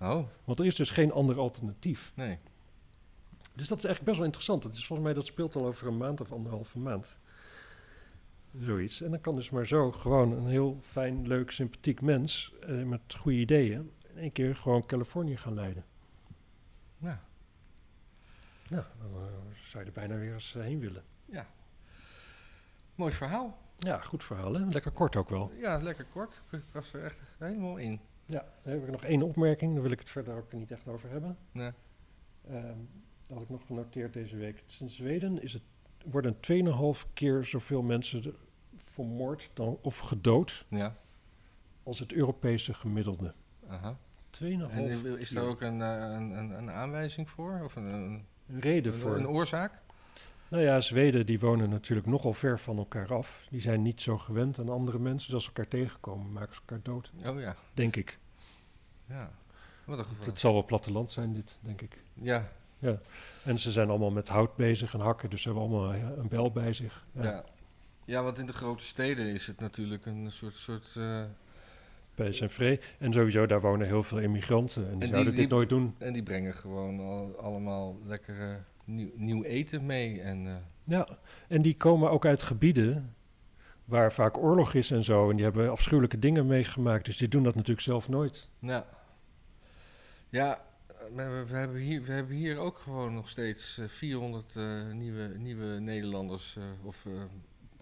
Oh, Want er is dus geen ander alternatief. nee. Dus dat is eigenlijk best wel interessant. Het is volgens mij dat speelt al over een maand of anderhalve maand. Zoiets. En dan kan dus maar zo gewoon een heel fijn, leuk, sympathiek mens eh, met goede ideeën in één keer gewoon Californië gaan leiden. Nou, Nou, dan eh, zou je er bijna weer eens eh, heen willen. ja. Mooi verhaal. Ja, goed verhaal hè? Lekker kort ook wel. Ja, lekker kort. Ik was er echt helemaal in. Ja, dan heb ik nog één opmerking. Daar wil ik het verder ook niet echt over hebben. Nee. Ehm, dat had ik nog genoteerd deze week. In Zweden is het, worden 2,5 keer zoveel mensen de- vermoord dan, of gedood Ja. als het Europese gemiddelde. Aha. 2,5 En is- er keer. ook een, eh, een, een, een aanwijzing voor? Of een, een, een reden een, voor? een oorzaak? nou ja, Zweden die wonen natuurlijk nogal ver van elkaar af. Die zijn niet zo gewend aan andere mensen. Dus als ze elkaar tegenkomen, maken ze elkaar dood. Oh ja. Denk ik. Ja. Wat een Het, geval. het zal wel platteland zijn dit, denk ik. Ja. En ze zijn allemaal met hout bezig en hakken. Dus ze hebben allemaal ja, een bel bij zich. Ja. ja. want in de grote steden is het natuurlijk een soort... soort eh, En sowieso, daar wonen heel veel immigranten. En die die- zouden dit nooit doen. en die brengen gewoon al, allemaal lekker eh, nieuw, nieuw eten mee. En eh, Ja, en die komen ook uit gebieden waar vaak oorlog is en zo. En die hebben afschuwelijke dingen meegemaakt. Dus die doen dat natuurlijk zelf nooit. Ja. Ja, we, we hebben hier, we hebben hier ook gewoon nog steeds eh, 400 eh, nieuwe, nieuwe Nederlanders, of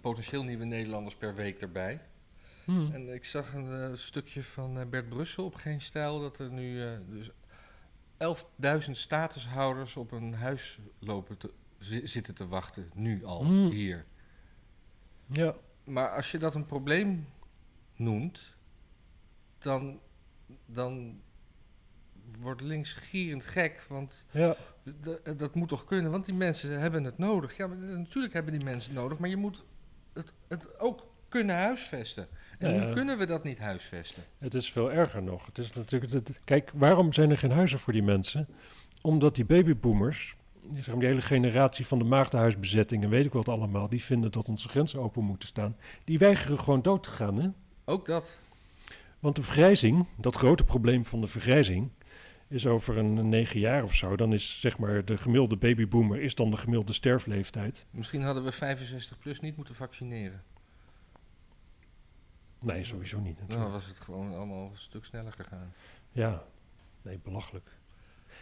potentieel nieuwe Nederlanders per week erbij. Hmm. En ik zag een eh, stukje van eh, Bert Brussel op Geen Stijl dat er nu eh, dus 11.000 statushouders op een huis lopen te, zi- zitten te wachten, nu al, Hmm. hier. Ja, Maar als je dat een probleem noemt, dan, dan wordt links gierend gek. Want ja. dat moet toch kunnen, want die mensen hebben het nodig. Ja, maar natuurlijk hebben die mensen het nodig, maar je moet het, het ook kunnen huisvesten. En Ja, hoe ja. kunnen we dat niet huisvesten? Het is veel erger nog. Het is natuurlijk, het- kijk, waarom zijn er geen huizen voor die mensen? Omdat die babyboomers, die, zeg maar, die hele generatie van de maagdenhuisbezetting en weet ik wat allemaal, die vinden dat onze grenzen open moeten staan. Die weigeren gewoon dood te gaan. Hè? Ook dat. Want de vergrijzing, dat grote probleem van de vergrijzing, is over een negen jaar of zo. Dan is zeg maar de gemiddelde babyboomer is dan de gemiddelde sterfleeftijd. Misschien hadden we 65 plus niet moeten vaccineren. Nee, sowieso niet. Dan natuurlijk. was het gewoon allemaal een stuk sneller gegaan. Ja, nee, belachelijk.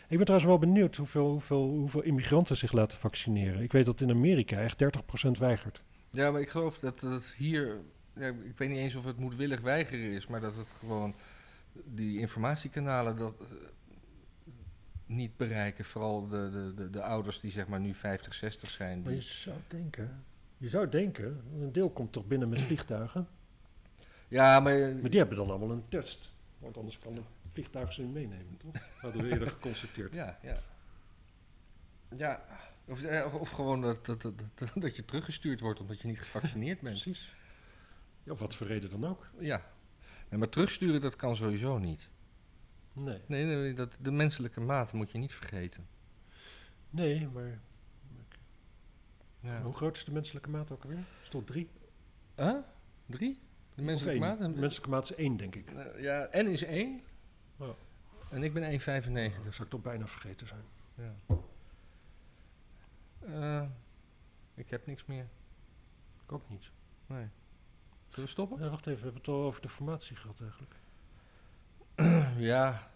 Ik ben trouwens wel benieuwd hoeveel, hoeveel, hoeveel immigranten zich laten vaccineren. Ik weet dat in Amerika echt 30% weigert. Ja, maar ik geloof dat het hier. Ja, ik weet niet eens of het moedwillig weigeren is, maar dat het gewoon. Die informatiekanalen dat. eh, niet bereiken. Vooral de, de, de, de ouders die zeg maar nu 50, 60 zijn. Maar je zou denken, je zou denken, een deel komt toch binnen met vliegtuigen. Ja, maar. eh, Maar die hebben dan allemaal een test. Want anders kan de vliegtuig ze niet meenemen, toch? Hadden we eerder geconstateerd. Ja, ja. Ja. Of, eh, of gewoon dat, dat, dat, dat, dat je teruggestuurd wordt omdat je niet gevaccineerd bent. Precies. Ja, of wat voor reden dan ook. Ja. Nee, maar terugsturen, dat kan sowieso niet. Nee. Nee, nee dat, de menselijke maat moet je niet vergeten. Nee, maar Ja. hoe groot is de menselijke maat ook alweer? Is tot drie? Huh? Drie? De menselijke maat? De menselijke maat is één, denk ik. Eh, ja, N is 1. Ja. En ik ben 1,95. Dat zou ik toch bijna vergeten zijn. Ja. Eh, ik heb niks meer. Ik ook niet. Nee. Zullen we stoppen? Ja, wacht even, we hebben het al over de formatie gehad eigenlijk. Ja.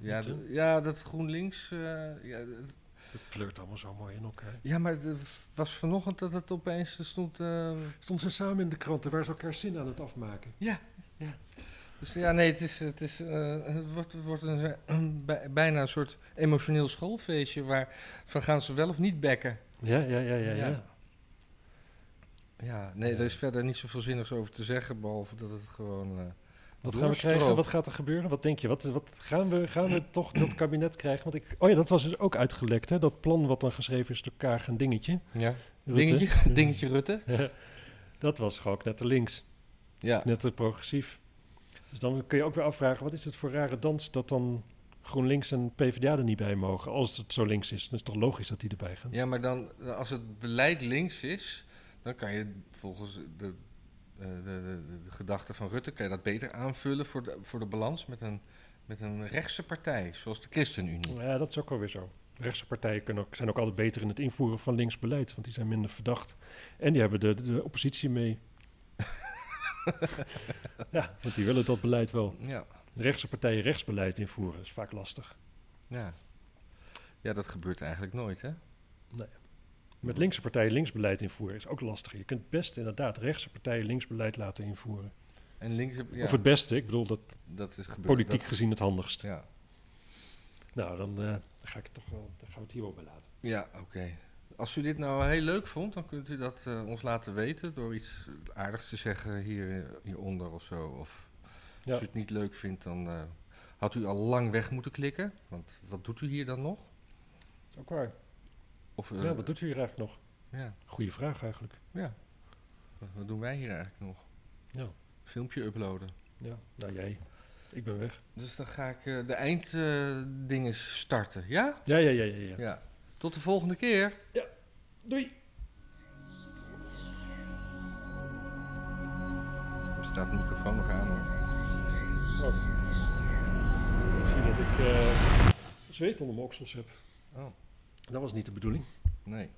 Ja, ja dat GroenLinks. eh, ja, dat- Het pleurt allemaal zo mooi in elkaar. ja, maar het was vanochtend dat het opeens stond. eh, Stonden ze samen in de kranten waar ze elkaar zin aan het afmaken. dus ja, nee, het, is, het, is, eh, het wordt, het wordt een, eh, bij- bijna een soort emotioneel schoolfeestje. Waar van gaan ze wel of niet bekken? Ja, ja, ja, ja. ja. Ja. Ja, nee, er is verder niet zoveel zinnigs over te zeggen. Behalve dat het gewoon. Wat gaan we krijgen? Wat gaat er gebeuren? Wat denk je? Wat, wat gaan, we, gaan we toch dat kabinet krijgen? Want ik, oh ja, dat was dus ook uitgelekt, hè? Dat plan wat dan geschreven is door Kaag en Dingetje. Ja. Rutte. Dingetje, dingetje Rutte. dat was gewoon net te links, Ja. net te progressief. Dus dan kun je ook weer afvragen, wat is het voor rare dans dat dan GroenLinks en PvdA er niet bij mogen? Als het zo links is, dan is het toch logisch dat die erbij gaan? ja, maar dan, als het beleid links is, dan kan je volgens de, de, de, de, gedachte van Rutte, kan je dat beter aanvullen voor de, voor de balans met een, met een rechtse partij, zoals de ChristenUnie. Ja, dat is ook alweer zo. Rechtse partijen kunnen ook, zijn ook altijd beter in het invoeren van links beleid, want die zijn minder verdacht. En die hebben de, de, oppositie mee. ja, want die willen dat beleid wel. Ja, Rechtse partijen rechtsbeleid invoeren is vaak lastig. ja. Ja, dat gebeurt eigenlijk nooit, hè? Met linkse partijen linksbeleid invoeren is ook lastig. Je kunt best inderdaad rechtse partijen linksbeleid laten invoeren. En links, ja, Of het beste, ik bedoel dat dat is gebeurd. politiek dat- gezien het handigst. ja, Nou, dan, eh, dan ga ik het toch wel, dan gaan we het hier wel bij laten. ja oké. Als u dit nou heel leuk vond, dan kunt u dat eh, ons laten weten door iets aardigs te zeggen hier, hieronder of zo. Of Ja. als u het niet leuk vindt, dan eh, had u al lang weg moeten klikken. Want wat doet u hier dan nog? Dat is ook waar. Of, eh, ja, wat doet u hier eigenlijk nog? ja, Goeie vraag eigenlijk. ja. Wat, wat doen wij hier eigenlijk nog? Ja. Filmpje uploaden. Ja, nou jij. Ik ben weg. Dus dan ga ik eh, de einddingen starten, ja? Ja, ja, ja, ja. ja. Ja. Tot de volgende keer. Doei! Er staat de microfoon nog aan hoor. Oh. Ik zie dat ik eh zweet onder mijn oksels heb. Oh, Dat was niet de bedoeling. nee.